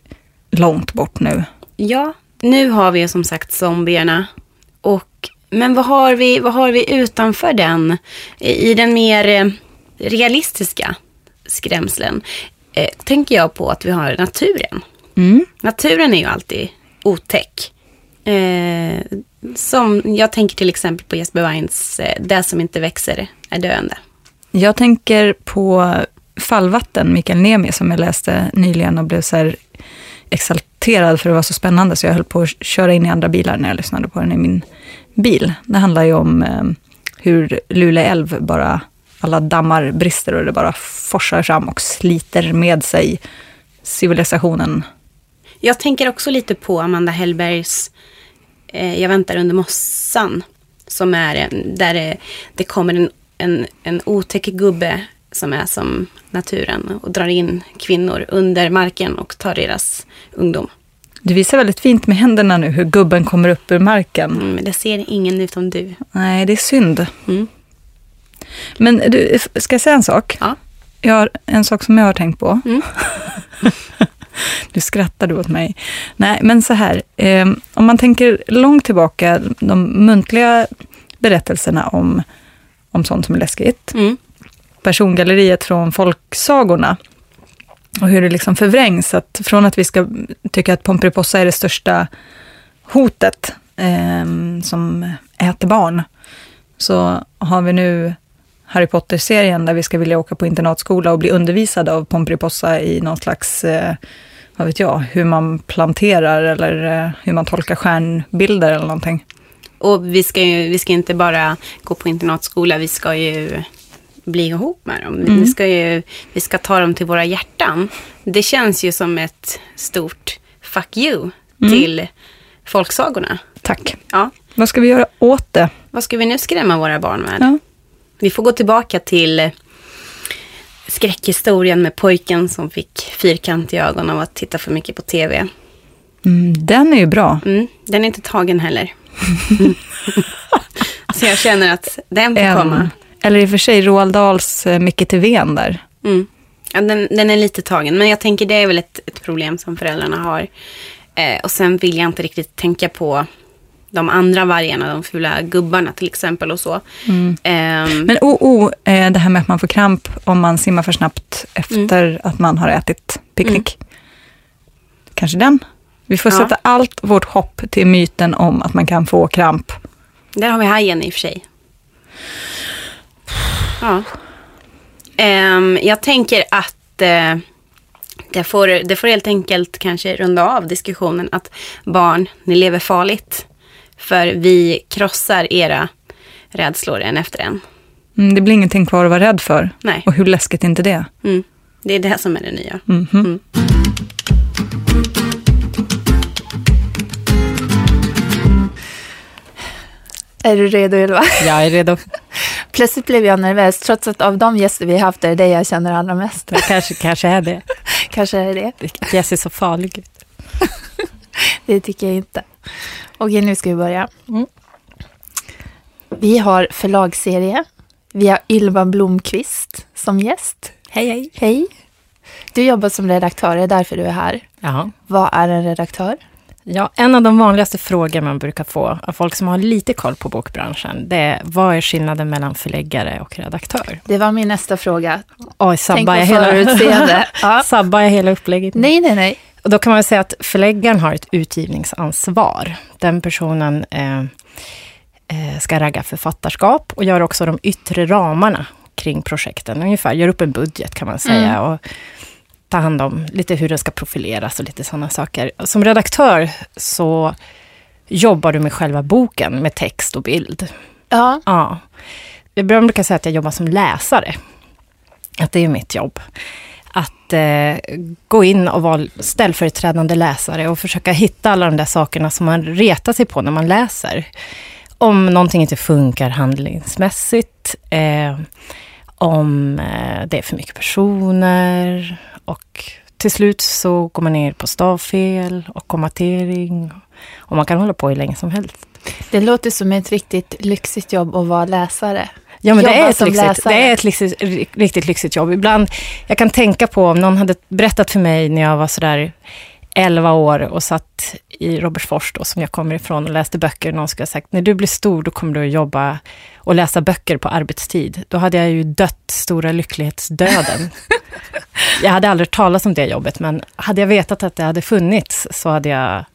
långt bort nu. Ja, nu har vi ju som sagt zombierna. Och, men vad har, vi, vad har vi utanför den? I den mer eh, realistiska skrämseln eh, tänker jag på att vi har naturen. Mm. Naturen är ju alltid otäck. Eh, som jag tänker till exempel på Jesper Weins eh, Det som inte växer är döende. Jag tänker på Fallvatten, Mikael Niemi, som jag läste nyligen och blev så här exalterad för det var så spännande så jag höll på att köra in i andra bilar när jag lyssnade på den i min bil. Det handlar ju om eh, hur Lule älv bara, alla dammar brister och det bara forsar fram och sliter med sig civilisationen. Jag tänker också lite på Amanda Hellbergs eh, Jag väntar under mossan. Som är en, där det, det kommer en, en, en otäck gubbe som är som naturen och drar in kvinnor under marken och tar deras ungdom. Du visar väldigt fint med händerna nu hur gubben kommer upp ur marken. Mm, men det ser ingen utom du. Nej, det är synd. Mm. Men du, ska jag säga en sak? Ja. Jag har en sak som jag har tänkt på. Mm. (laughs) nu skrattar du åt mig. Nej, men så här. Eh, om man tänker långt tillbaka, de muntliga berättelserna om, om sånt som är läskigt. Mm. Persongalleriet från folksagorna. Och hur det liksom förvrängs. Att från att vi ska tycka att Pomperipossa är det största hotet eh, som äter barn. Så har vi nu Harry Potter-serien där vi ska vilja åka på internatskola och bli undervisade av Pomperipossa i någon slags, eh, vad vet jag, hur man planterar eller eh, hur man tolkar stjärnbilder eller någonting. Och vi ska ju vi ska inte bara gå på internatskola, vi ska ju bli ihop med dem. Vi, ska ju, vi ska ta dem till våra hjärtan. Det känns ju som ett stort fuck you till folksagorna. Tack. Ja. Vad ska vi göra åt det? Vad ska vi nu skrämma våra barn med? Ja. Vi får gå tillbaka till skräckhistorien med pojken som fick fyrkant i ögonen av att titta för mycket på tv. Mm, den är ju bra. Mm, den är inte tagen heller. (laughs) Så jag känner att den får En, komma. eller i och för sig Roald Dahls eh, Micke till Ven där. Mm. Ja, den, den är lite tagen, men jag tänker det är väl ett, ett problem som föräldrarna har. Eh, och sen vill jag inte riktigt tänka på de andra vargarna, de fula gubbarna till exempel och så. Ehm, Men oh, oh, det här med att man får kramp om man simmar för snabbt efter att man har ätit picknick. Kanske den? Vi får Ja. sätta allt vårt hopp till myten om att man kan få kramp. Där har vi hajen i och för sig. Ja. Ehm, jag tänker att eh, det, får, det får helt enkelt kanske runda av diskussionen att barn, ni lever farligt. För vi krossar era rädslor en efter en. Mm, det blir ingenting kvar att vara rädd för. Nej, Och hur läskigt är inte det? mm. det är det som är det nya. Mhm. Mm. Är du redo Ylva? (laughs) Jag är redo. Plötsligt blev jag nervös, trots att av de gäster vi haft är det jag känner allra mest. Det kanske, kanske är det. (laughs) Kanske är det. Jag ser så farlig ut. Det tycker jag inte. Okej, nu ska vi börja. Mm. Vi har förlagsserie. Vi har Ylva Blomqvist som gäst. Hej, hej. Hej. Du jobbar som redaktör, det är därför du är här. Jaha. Vad är en redaktör? Ja, en av de vanligaste frågor man brukar få av folk som har lite koll på bokbranschen, det är vad är skillnaden mellan förläggare och redaktör? Det var min nästa fråga. Oj, sabbar jag hela. (laughs) Ja. sabbar jag hela upplägget? Nej, nej, nej. Och då kan man säga att förläggaren har ett utgivningsansvar. Den personen eh, eh, ska ragga författarskap och gör också de yttre ramarna kring projekten. Ungefär, gör upp en budget kan man säga. Mm. Och ta hand om lite hur den ska profileras och lite sådana saker. Som redaktör så jobbar du med själva boken, med text och bild. Ja, Ja. Jag brukar säga att jag jobbar som läsare. Att det är mitt jobb. Att eh, gå in och vara ställföreträdande läsare och försöka hitta alla de där sakerna som man retar sig på när man läser. Om någonting inte funkar handlingsmässigt, eh, om eh, det är för mycket personer och till slut så går man ner på stavfel och kommatering. Och man kan hålla på hur länge som helst. det låter som ett riktigt lyxigt jobb att vara läsare. Ja, men det är, ett lyxigt, läsare. det är ett lyxigt, ri- riktigt lyxigt jobb. Ibland, jag kan tänka på om någon hade berättat för mig när jag var sådär 11 år och satt i Robertsfors då, som jag kommer ifrån och läste böcker. Någon skulle ha sagt, när du blir stor då kommer du att jobba och läsa böcker på arbetstid. Då hade jag ju dött stora lycklighetsdöden. (laughs) jag hade aldrig talas om det jobbet, men hade jag vetat att det hade funnits så hade jag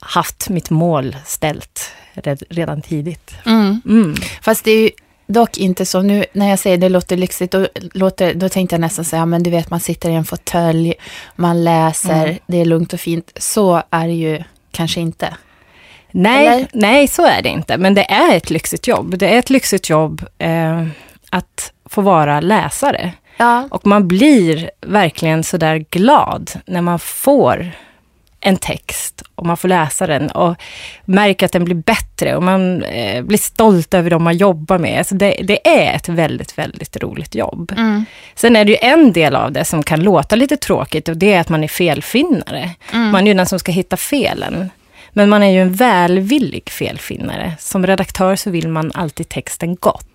haft mitt mål ställt red- redan tidigt. Mm. Mm. Fast det är ju dock inte så. Nu när jag säger det låter lyxigt, då, låter, då tänkte jag nästan säga, ja, men du vet man sitter i en fåtölj, man läser, Mm. det är lugnt och fint. Så är det ju kanske inte. Nej, Eller? nej, så är det inte. Men det är ett lyxigt jobb. Det är ett lyxigt jobb eh, att få vara läsare. Ja, Och man blir verkligen sådär glad när man får en text och man får läsa den och märker att den blir bättre och man eh, blir stolt över de man jobbar med. Alltså det, det är ett väldigt, väldigt roligt jobb. mm. Sen är det ju en del av det som kan låta lite tråkigt och det är att man är felfinnare. Mm. Man är ju den som ska hitta felen. Men man är ju en välvillig felfinnare. Som redaktör så vill man alltid texten gott.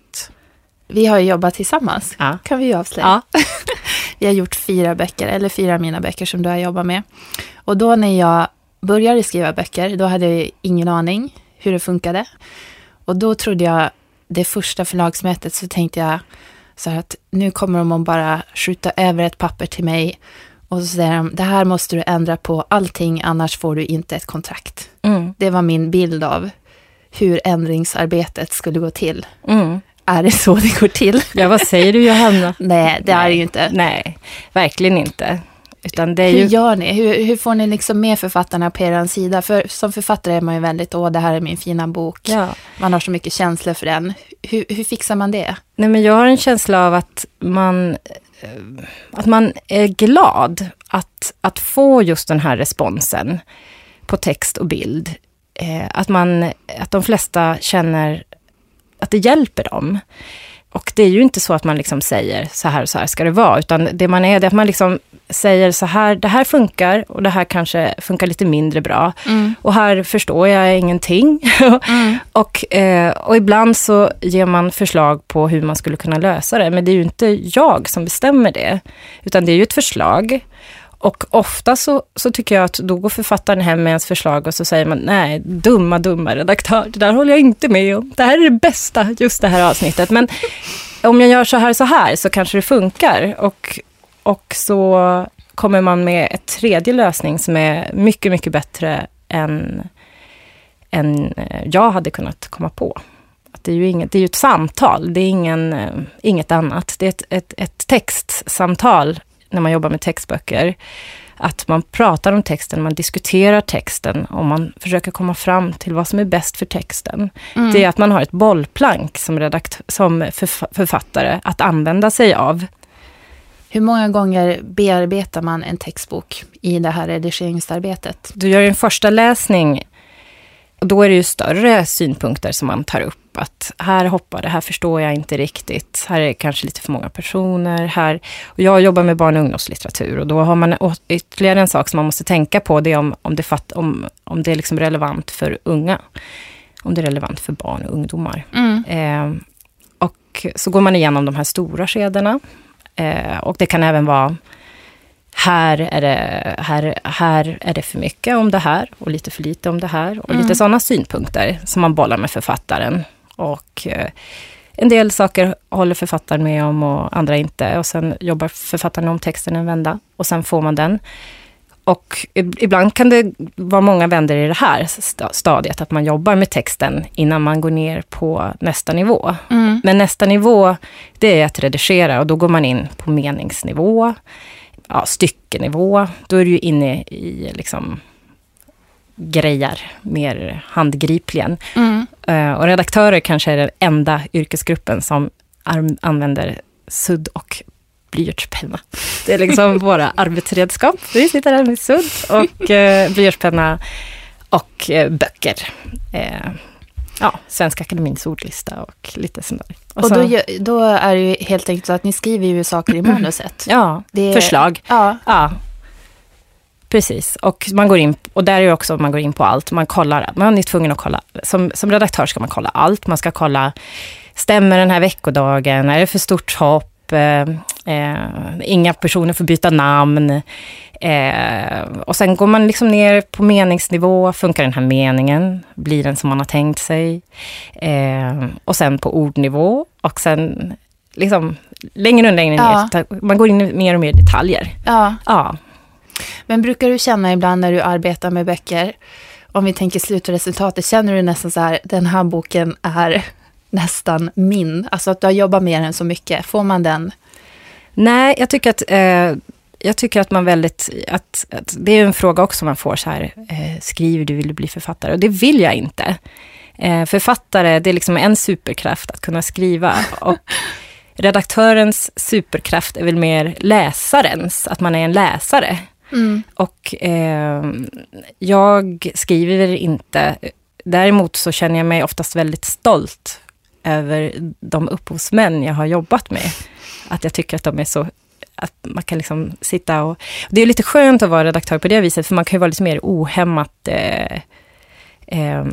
Vi har ju jobbat tillsammans, Ja. kan vi ju avslöja. Ja. (laughs) Vi har gjort fyra böcker, eller fyra av mina böcker som du har jobbat med. Och då när jag började skriva böcker, då hade jag ingen aning hur det funkade. Och då trodde jag, det första förlagsmötet, så tänkte jag så här att nu kommer de att bara skjuta över ett papper till mig. Och så säger de, det här måste du ändra på allting, annars får du inte ett kontrakt. Mm. Det var min bild av hur ändringsarbetet skulle gå till. Mm. Är det så det går till? Ja, vad säger du Johanna? (laughs) Nej, det är det ju inte. Nej, verkligen inte. Utan det är Hur ju... gör ni? Hur, hur får ni liksom med författarna på er sida? För som författare är man ju väldigt, åh det här är min fina bok. Ja. Man har så mycket känslor för den. Hur, hur fixar man det? Nej, men jag har en känsla av att man, eh, att man är glad att, att få just den här responsen på text och bild. Eh, Att, man, att de flesta känner att det hjälper dem. Och det är ju inte så att man liksom säger så här och så här ska det vara, utan det man är, det är att man liksom säger så här, det här funkar och det här kanske funkar lite mindre bra. Och här förstår jag ingenting. (laughs) och, eh, och ibland så ger man förslag på hur man skulle kunna lösa det, men det är ju inte jag som bestämmer det, utan det är ju ett förslag. Och ofta så, så tycker jag att då går författaren hem med ens förslag och så säger man nej, dumma, dumma redaktör, det där håller jag inte med om. Det här är det bästa, just det här avsnittet. Men om jag gör så här så här så kanske det funkar. Och, och så kommer man med ett tredje lösning som är mycket, mycket bättre än, än eh, jag hade kunnat komma på. Att det, är ju inget, det är ju ett samtal, det är ingen, eh, inget annat. Det är ett, ett, ett textsamtal när man jobbar med textböcker. Att man pratar om texten, man diskuterar texten och man försöker komma fram till vad som är bäst för texten. Mm. Det är att man har ett bollplank som, redakt- som förf- författare att använda sig av. Hur många gånger bearbetar man en textbok i det här redigeringsarbetet? Du gör en första läsning då är det ju större synpunkter som man tar upp. Att här hoppar det, här förstår jag inte riktigt. Här är det kanske lite för många personer. Här. Och jag jobbar med barn och ungdomslitteratur och då har man ytterligare en sak som man måste tänka på. Det är om, om det, fatt, om, om det är liksom relevant för unga. Om det är relevant för barn och ungdomar. Eh, och så går man igenom de här stora skedena. Eh, och det kan även vara här är, det, här, här är det för mycket om det här och lite för lite om det här. Och lite sådana synpunkter som man bollar med författaren. Och eh, en del saker håller författaren med om och andra inte. Och sen jobbar författaren om texten en vända och sen får man den. Och ib- ibland kan det vara många vändor i det här sta- stadiet, att man jobbar med texten innan man går ner på nästa nivå. Men nästa nivå, det är att redigera och då går man in på meningsnivå, ja, styckenivå. Då är du ju inne i liksom grejer mer handgripligen. Eh, och redaktörer kanske är den enda yrkesgruppen som använder sudd och blyertspenna. Det är liksom (laughs) våra arbetsredskap. Vi sitter här med sudd och eh, blyertspenna och eh, böcker. Ja, Svenska Akademins ordlista och lite sånt där. Och så- då, gö- då är det ju helt enkelt så att ni skriver ju saker i manuset. ja, Det- förslag. Ja. Ja, precis. Och man går in, och där är det också man går in på allt. Man kollar, man är tvungen att kolla. Som, som redaktör ska man kolla allt. Man ska kolla, stämmer den här veckodagen? Är det för stort hopp? Eh, eh, inga personer får byta namn. Eh, och sen går man liksom ner på meningsnivå. Funkar den här meningen? Blir den som man har tänkt sig? Eh, och sen på ordnivå. Och sen liksom längre och längre Ja. ner. Man går in i mer och mer detaljer. ja. Ja. Men brukar du känna ibland när du arbetar med böcker, om vi tänker slutresultatet, känner du nästan så här, den här boken är nästan min? Alltså att du har jobbat med den så mycket, får man den? Nej, jag tycker att, eh, jag tycker att man väldigt... Att, att det är en fråga också man får så här, eh, skriver du, vill du bli författare? Och det vill jag inte. Eh, författare, det är liksom en superkraft att kunna skriva. Och (laughs) redaktörens superkraft är väl mer läsarens, att man är en läsare. Och eh, jag skriver inte. Däremot så känner jag mig oftast väldigt stolt över de upphovsmän jag har jobbat med. Att jag tycker att de är så att man kan liksom sitta och... Det är lite skönt att vara redaktör på det viset, för man kan ju vara lite mer ohämmat eh, eh,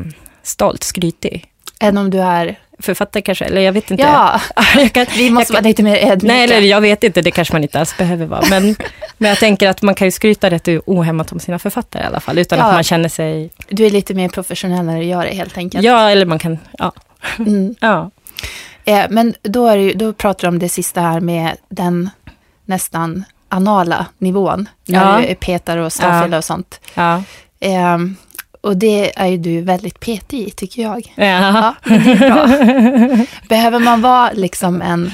stolt, skrytig. Än om du är... Författare kanske, eller jag vet inte. Ja, (laughs) jag kan, vi måste jag vara kan, lite mer ödmjuka. Nej, eller jag vet inte, det kanske man inte alls behöver vara. Men, (laughs) men jag tänker att man kan ju skryta rätt ohämmat om sina författare i alla fall, utan Ja. att man känner sig... Du är lite mer professionell när du gör det helt enkelt. Ja, eller man kan... Ja. Mm. ja. Eh, men då, är det, då pratar du om det sista här med den nästan anala nivån. När Ja. du petar och stavfilar och sånt. ja. Eh, och det är ju du väldigt petig i, tycker jag. ja. Ja, det är bra. (laughs) Behöver man vara liksom en,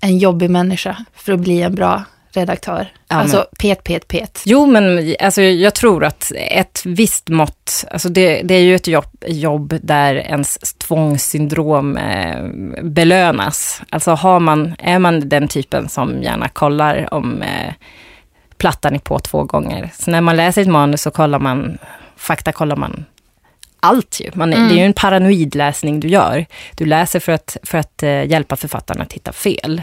en jobbig människa för att bli en bra redaktör? Ja, alltså men- pet, pet, pet. Jo, men alltså, jag tror att ett visst mått, alltså det, det är ju ett jobb, jobb där ens tvångssyndrom eh, belönas. Alltså har man, är man den typen som gärna kollar om eh, plattan är på två gånger. Så när man läser ett manus så kollar man, fakta kollar man allt ju. Man, är- Det är ju en paranoid läsning du gör. Du läser för att, för att eh, hjälpa författaren att hitta fel.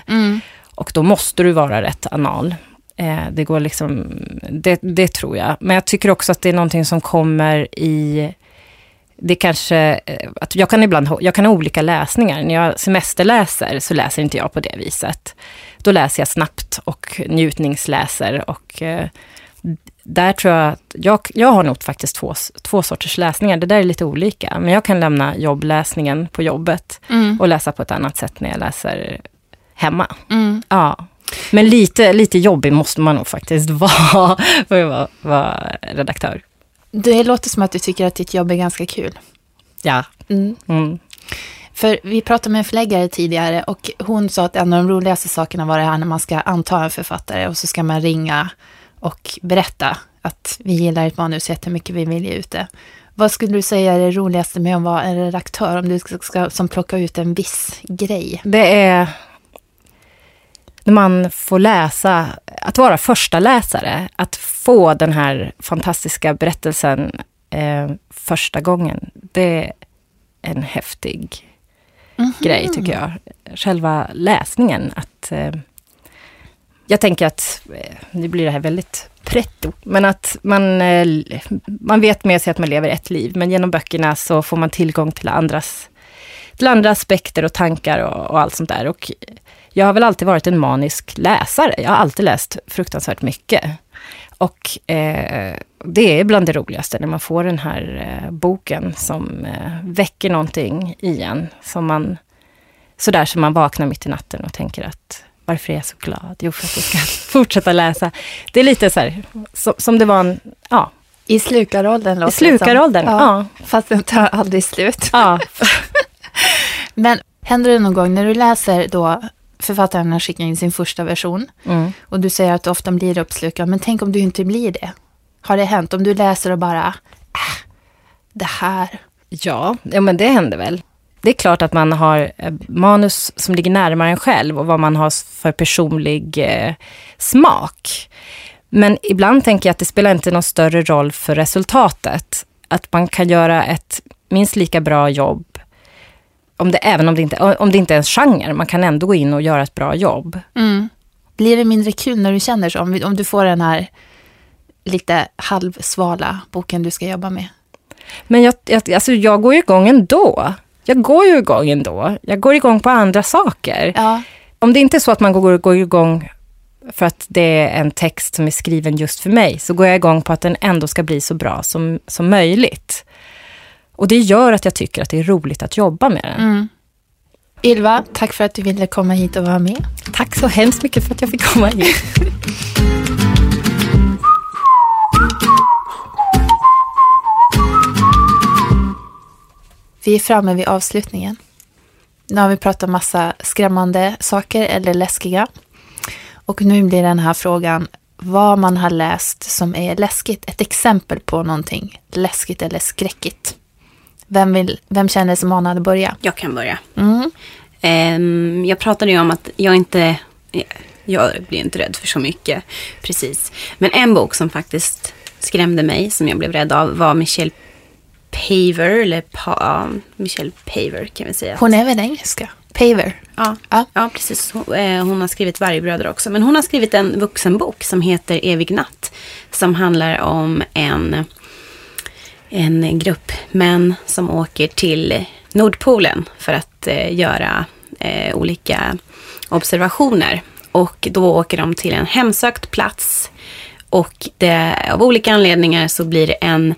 Och då måste du vara rätt anal. Eh, det går liksom, det, det tror jag. Men jag tycker också att det är någonting som kommer i det kanske, eh, att jag kan ibland jag kan ha olika läsningar. När jag semesterläser så läser inte jag på det viset. Då läser jag snabbt och njutningsläser och eh, där tror jag att, jag, jag har nog faktiskt två, två sorters läsningar. Det där är lite olika. Men jag kan lämna jobbläsningen på jobbet och läsa på ett annat sätt när jag läser hemma. Mm. Ja. Men lite, lite jobbig måste man nog faktiskt (laughs) vara för att vara, vara redaktör. Det låter som att du tycker att ditt jobb är ganska kul. Ja. Mm. Mm. För vi pratade med en förläggare tidigare och hon sa att en av de roligaste sakerna var det här när man ska anta en författare och så ska man ringa och berätta att vi gillar ett manus jättemycket, vi vill ge ut det. Vad skulle du säga är det roligaste med att vara en redaktör, om du ska, ska som plocka ut en viss grej? Det är när man får läsa, att vara första läsare, att få den här fantastiska berättelsen eh, första gången. Det är en häftig Mhm. grej tycker jag. Själva läsningen. Att, eh, jag tänker att, eh, nu blir det här väldigt pretto, men att man, eh, man vet med sig att man lever ett liv, men genom böckerna så får man tillgång till andras, andra aspekter och tankar och, och allt sånt där. Och jag har väl alltid varit en manisk läsare. Jag har alltid läst fruktansvärt mycket. Och eh, det är bland det roligaste när man får den här eh, boken som eh, väcker någonting i en. Som man, sådär som man vaknar mitt i natten och tänker att varför är jag så glad? Jo, för att jag ska (laughs) fortsätta läsa. Det är lite så här, som, som det var en, ja, I slukaråldern låter i slukaråldern. som. Ja. Fast den tar aldrig slut. ja. (laughs) Men händer det någon gång när du läser då författaren har skickat in sin första version Mm. och du säger att du ofta blir uppslukad, men tänk om du inte blir det? Har det hänt? Om du läser och bara, äh, det här. Ja, ja, men det händer väl. Det är klart att man har eh, manus som ligger närmare en själv och vad man har för personlig eh, smak. Men ibland tänker jag att det spelar inte någon större roll för resultatet. Att man kan göra ett minst lika bra jobb, om det, även om det, inte, om det inte är en genre. Man kan ändå gå in och göra ett bra jobb. Blir det mindre kul när du känner så? Om, om du får den här lite halvsvala boken du ska jobba med. Men jag, jag, alltså jag går ju igång ändå. Jag går ju igång ändå. Jag går igång på andra saker. Ja. om det inte är så att man går, går igång för att det är en text som är skriven just för mig, så går jag igång på att den ändå ska bli så bra som, som möjligt. Och det gör att jag tycker att det är roligt att jobba med den. Mm. Ylva, tack för att du ville komma hit och vara med. Tack så hemskt mycket för att jag fick komma hit. (laughs) Vi är framme vid avslutningen. Nu har vi pratat massa skrämmande saker eller läskiga. Och nu blir den här frågan vad man har läst som är läskigt. Ett exempel på någonting läskigt eller skräckigt. Vem, vill, vem känner sig manad att börja? Jag kan börja. Mm. Ehm, jag pratade ju om att jag inte, jag blir inte rädd för så mycket. Precis. Men en bok som faktiskt skrämde mig, som jag blev rädd av, var Michelle Paver, eller pa, Michelle Paver kan vi säga. Hon är väl engelska? Paver. Ja, Ja. ja. precis. Hon, eh, hon har skrivit Vargbröder också. Men hon har skrivit en vuxenbok som heter Evig natt. Som handlar om en, en grupp män som åker till Nordpolen för att eh, göra eh, olika observationer. Och då åker de till en hemsökt plats. Och det, av olika anledningar så blir en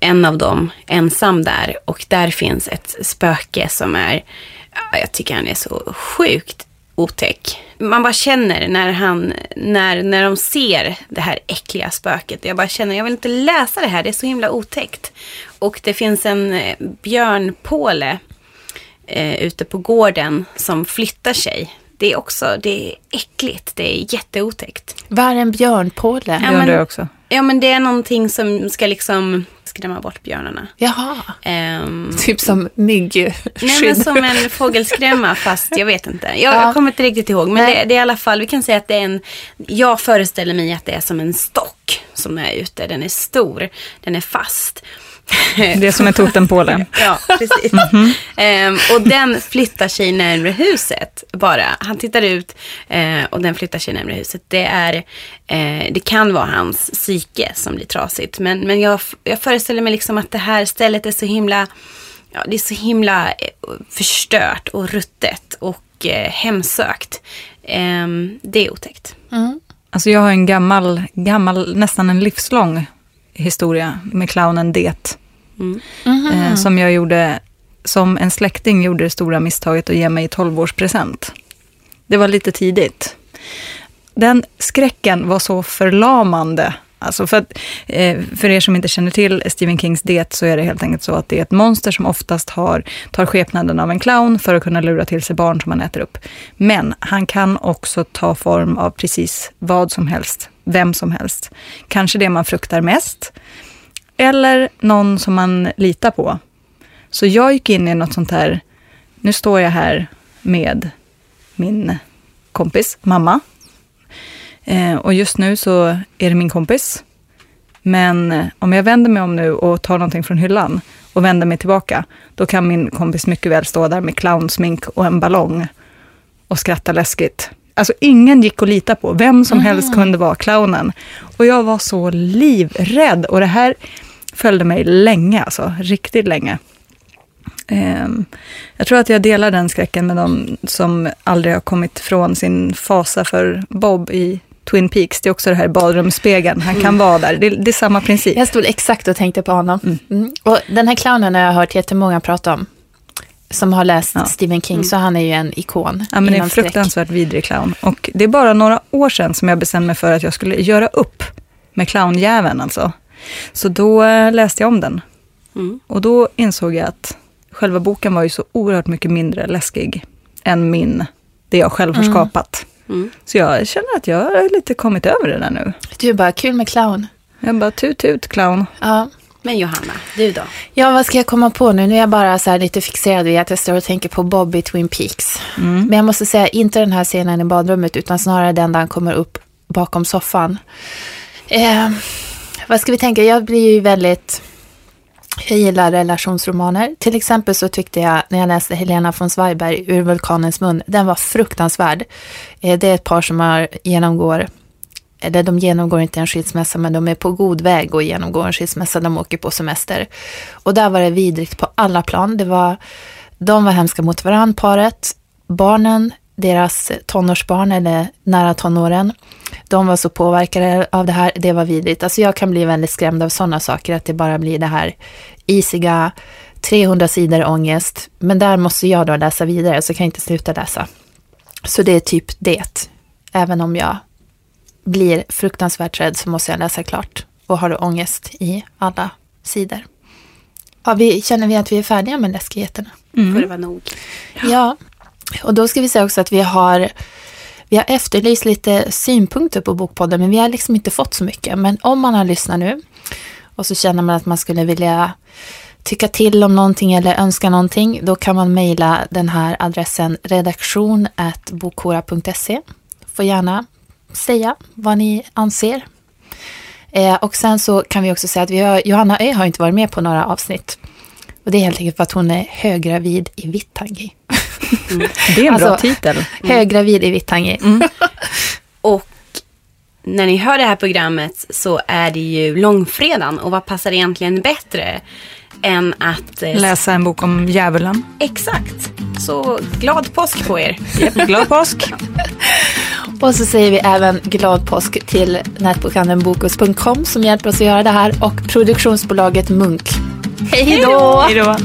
en av dem ensam där och där finns ett spöke som är, jag tycker han är så sjukt otäck. Man bara känner när han, när, när de ser det här äckliga spöket. Jag bara känner, jag vill inte läsa det här, det är så himla otäckt. Och det finns en eh, björnpåle eh, ute på gården som flyttar sig. Det är också, det är äckligt, det är jätteotäckt. Vad är en björnpåle? Ja, Det men- jag också. Ja men det är någonting som ska liksom skrämma bort björnarna. Jaha, Ehm, typ som myggskydd. Nej men som en fågelskrämma (laughs) fast jag vet inte. Jag, Ja. jag kommer inte riktigt ihåg. Men det, det är i alla fall, vi kan säga att det är en, jag föreställer mig att det är som en stock som är ute. Den är stor, den är fast. Det är som en totempåle. (laughs) Ja, precis. Ehm, och den flyttar sig närmre huset bara. Han tittar ut eh, och den flyttar sig närmre huset. Det, är, eh, det kan vara hans psyke som blir trasigt. Men, men jag, jag föreställer mig liksom att det här stället är så himla, ja, det är så himla eh, förstört och ruttet och eh, hemsökt. Ehm, det är otäckt. Alltså jag har en gammal, gammal, nästan en livslång historia med clownen Det. Eh, som jag gjorde, som en släkting gjorde det stora misstaget att ge mig i 12-årspresent. Det var lite tidigt. Den skräcken var så förlamande. Alltså för, att, eh, för er som inte känner till Stephen Kings Det så är det helt enkelt så att det är ett monster som oftast har, tar skepnaden av en clown för att kunna lura till sig barn som han äter upp. Men han kan också ta form av precis vad som helst, vem som helst. Kanske det man fruktar mest, eller någon som man litar på. Så jag gick in i något sånt här, nu står jag här med min kompis, mamma. Eh, och just nu så är det min kompis. Men om jag vänder mig om nu och tar någonting från hyllan och vänder mig tillbaka, då kan min kompis mycket väl stå där med clownsmink och en ballong och skratta läskigt. Alltså ingen gick att lita på. Vem som helst kunde vara clownen. Och jag var så livrädd. Och det här följde mig länge, alltså riktigt länge. Ehm, jag tror att jag delar den skräcken med de som aldrig har kommit från sin fasa för Bob i Twin Peaks. Det är också det här badrumsspegeln. Han kan vara där. Det, det är samma princip. Jag stod exakt och tänkte på honom. Mm. Och den här clownen har jag hört jättemånga prata om. Som har läst Ja. Stephen King, så han är ju en ikon. Ja, men det är en skräck. fruktansvärt vidrig clown. Och det är bara några år sedan som jag bestämde mig för att jag skulle göra upp med clownjäveln alltså. Så då eh, läste jag om den. Mm. Och då insåg jag att själva boken var ju så oerhört mycket mindre läskig än min, det jag själv har skapat. Mm. Så jag känner att jag har lite kommit över det där nu. Du är bara kul med clown. Jag bara tut tut clown. Ja. Men Johanna, du då? ja, vad ska jag komma på nu? Nu är jag bara så här lite fixerad vid att jag står och tänker på Bob i Twin Peaks. Men jag måste säga, inte den här scenen i badrummet, utan snarare den där han kommer upp bakom soffan. Eh, vad ska vi tänka? Jag blir ju väldigt... Jag gillar relationsromaner. Till exempel så tyckte jag när jag läste Helena von Zweigbergk ur Vulkanens mun, den var fruktansvärd. Eh, det är ett par som har, genomgår, Eh, eller de genomgår inte en skilsmässa, men de är på god väg att genomgå en skilsmässa. De åker på semester. Och där var det vidrigt på alla plan. Det var, de var hemska mot varandra, paret. Barnen, deras tonårsbarn eller nära tonåren, de var så påverkade av det här. Det var vidrigt. Alltså jag kan bli väldigt skrämd av sådana saker, att det bara blir det här isiga 300 sidor ångest. Men där måste jag då läsa vidare, så kan jag inte sluta läsa. Så det är typ det. Även om jag blir fruktansvärt rädd så måste jag läsa klart och har ångest i alla sidor. Ja, vi, känner vi att vi är färdiga med läskigheterna? Får det vara nog? Ja. Och då ska vi säga också att vi har, vi har efterlyst lite synpunkter på Bokpodden, men vi har liksom inte fått så mycket. Men om man har lyssnat nu och så känner man att man skulle vilja tycka till om någonting eller önska någonting, då kan man mejla den här adressen redaktion bokhora.se. Får gärna säga vad ni anser. Eh, och sen så kan vi också säga att vi har, Johanna Ö har inte varit med på några avsnitt. Och det är helt enkelt för att hon är höggravid i Vittangi. Det är en bra Alltså, titel. Höggravid i Vittangi. (laughs) Och när ni hör det här programmet så är det ju långfredagen. Och vad passar egentligen bättre än att... eh, Läsa en bok om djävulen. Exakt. Så glad påsk på er. Japp, glad påsk. (laughs) Och så säger vi även glad påsk till nätbokhandeln Bokus.com som hjälper oss att göra det här och produktionsbolaget Munk. Hej då! Hej då!